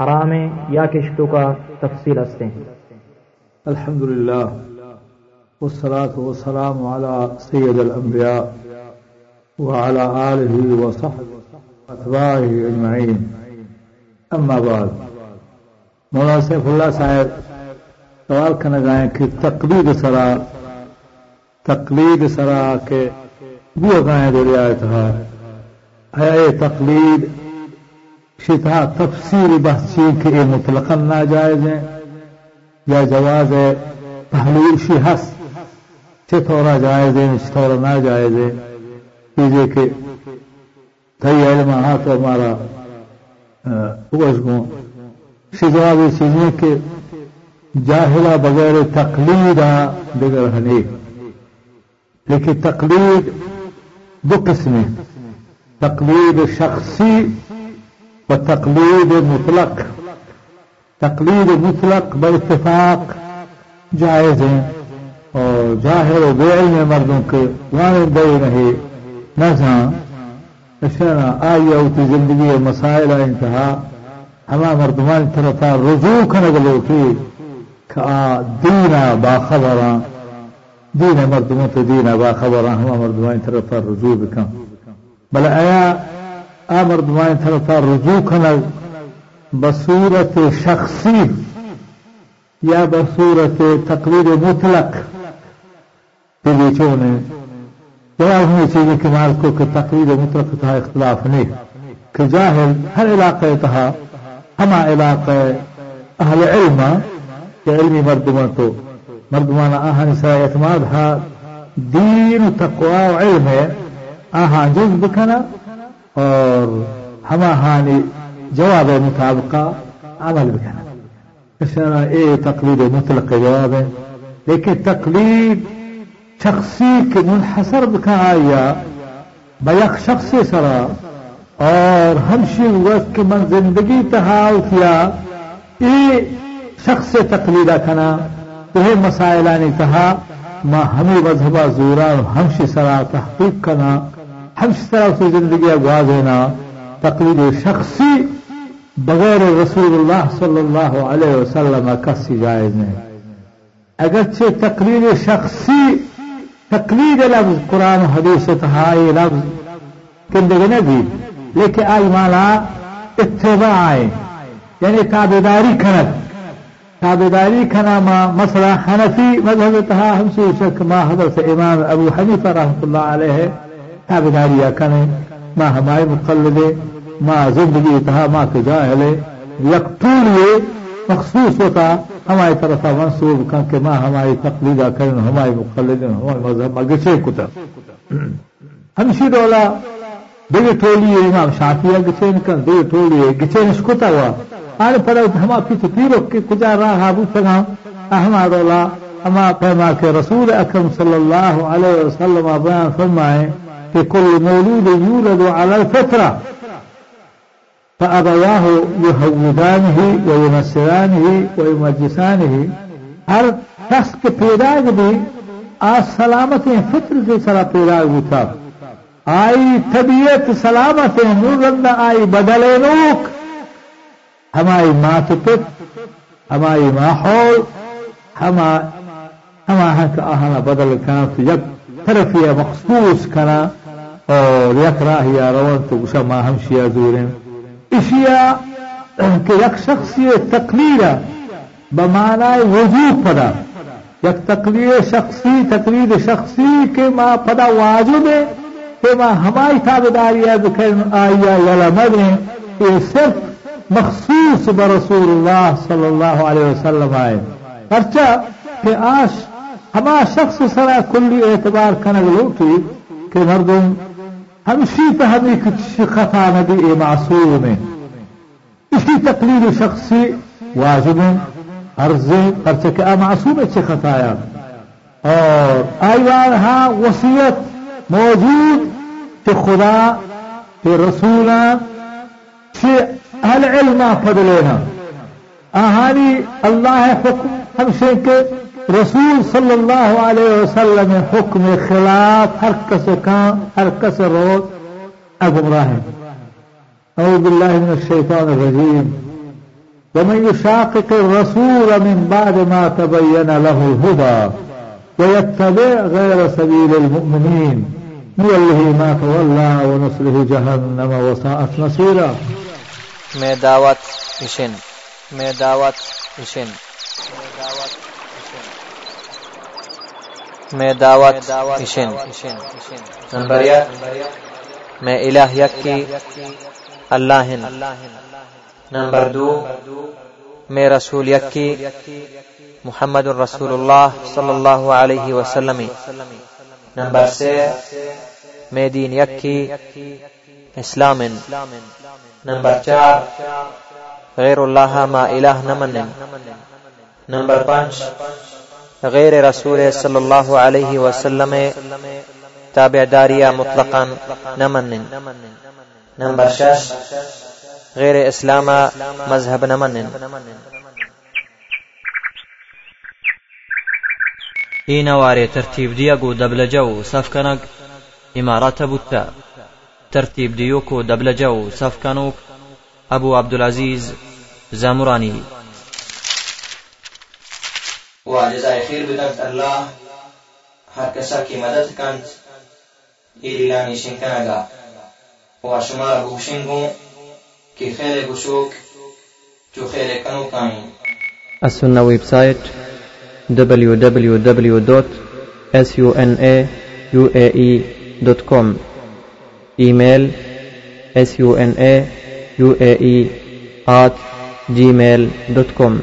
حرامیں یا کشتوں کا تفصیل ہستے الحمدللہ، والصلاة والسلام على سيد الأنبياء وعلى آله وصحبه وأتباعه أجمعين أما بعد مولا سیف اللہ صاحب سوال کرنا گائیں کہ تقلید سرا تقلید سرا کے وہ گائیں دو رعایت ہے تقلید شتا تفسیر بحثین کے مطلقا ناجائز ہیں۔ یا جواز ہے پہلو شی ہست چتورا جائز ہے چتورا نہ جائز ہے کیجیے کہ تھئی علم ہاتھ ہمارا اوز کو جواب چیزیں کہ جاہلا بغیر تقلید بغیر ہنے لیکن تقلید دو قسمیں تقلید شخصی و تقلید مطلق. تقلید مطلق باتفاق جائز ہیں اور ظاہر و بے علم مردوں کے وانے دے رہے نہ اشنا آئی اوتی زندگی مسائل انتہا ہما مردمان طرفا رجوع کنگ لوٹی کہ دینا باخبراں دین مردموں تو دینا باخبراں ہما مردمان طرفا رجوع بکن. بل آیا آ مردمان طرفا رجوع کنگ بصورت شخصی یا بصورت تقریر مطلق نے جواب ہوئی چیزیں کہ مال کو کہ تقریر مطلق تھا ہاں اختلاف نہیں کہ جاہل ہر علاقے تھا ہاں ہما علاقہ اہل علم کہ علمی مردمان تو مردمان آہن سا اعتماد ہا دین تقوا و علم ہے آہاں جز بکنا اور ہما ہانی جواب مطابقہ عمل بکنا اس طرح اے تقلید مطلق جواب ہے۔ لیکن تقلید شخصی کے منحصر دکھا یا بیک شخص سرا اور ہمشی وقت کے من زندگی تہاؤ کیا اے شخص تقلیدہ کنا تو مسائلانی تہا ما ہمیں مذہبہ زورا ہمشی سرا تحقیق کنا۔ ہمشی سرا سے زندگی اگوا دینا تقلید شخصی بغیر رسول اللہ صلی اللہ علیہ وسلم کسی جائز نہیں۔ اگرچہ تقریر شخصی، تقلید لفظ قرآن حدیث تہائی لفظ کندگی نبی لیکن آئی مانا اتباع یعنی تابداری کنت تابداری کنا ما مسئلہ حنفی مذہب تہا ہم سے، شک ما حضرت امام ابو حنیفہ رحمت اللہ علیہ ہاں تابداری کنے ما ہمارے مقلدے ما زندگی تہا ما کے جاہلے یکتولیے مخصوص ہوتا، ہماری طرف منسوب کر کے ماں ہماری تقلیدہ کرن ہماری مقلد ہمارے مذہب گچے کتا۔ ہمشی دولا دیگه ٹولی امام شافیہ گچے نکن دیگه ٹولی گچے نشکتا ہوا۔ آنے پڑا ہما پیچھے پیرو کے کجا راہ ابو سگا ہما دولا، ہما پیما کے رسول اکرم صلی اللہ علیہ وسلم بیان فرمائے في كل مولود يولد على الفطرة. فأبواه يهودانه ويمسرانه ويمجسانه. هر شخص كي پيداج بي آس سلامت فطر دي سلا پيداج بي تاب آئي طبيعت سلامت نورند آئي بدل نوك هما آئي ما تپت هما آئي ما حول۔ هما هما هنك آهنا بدل كانت يب طرفية مخصوص كانت اور یک راہ یا رون تو گشا ما ہمشیا زورن اشیا کہ یک شخصی تقریر بمانا وجود پدا. یک تقریر شخصی تقریر شخصی کے ما پدا واجب ہے کہ ما ہماری تابداری آیا یلا مدیں یہ صرف مخصوص برسول اللہ صلی اللہ علیہ وسلم آئے. پرچا کہ آش ہما شخص سرا کلی اعتبار کنگ لوٹی کہ مردم همشي فهميك خطا نبي معصوم اشي تقليل شخصي واجب ارزي ارتك معصوم اتش خطايا اور ايوان ها وصية موجود في خدا في رسولا في هل علم فضلنا اهالي الله حكم همشي رسول صلى الله عليه وسلم حكم خلاف هركس كان هركس الروض أبو إبراهيم أعوذ بالله من الشيطان الرجيم ومن يشاقق الرسول من بعد ما تبين له الهدى ويتبع غير سبيل المؤمنين نوله ما تولى ونصره جهنم وساءت مصيرا ما دعوت إشن ما دعوت إشن میں دعوت اشن نمبر میں الہ یک کی اللہ نمبر دو، میں رسول یک کی محمد الرسول اللہ صلی اللہ علیہ وسلم۔ نمبر سے میں دین یک کی اسلام نمبر چار، غیر اللہ ما الہ نمن نمبر پانچ غیر رسول صلی اللہ علیہ وسلم تابع داریا مطلقا نمن نمبر شش. غیر إسلام مذہب نمن این واره ترتیب دیا گو دبل جو صف کنگ إمارات بوتا. ترتیب دیو کو دبل جو صف کنوک ابو عبدالعزیز زامرانی و جزائے خیر بدکت اللہ ہر کسا کی مدد کند ایلی لانی شنکنگا و شمار بوشنگوں کی خیر گشوک جو خیر کنو کائیں السنة web site www.sunnauae.com email sunnauae at gmail.com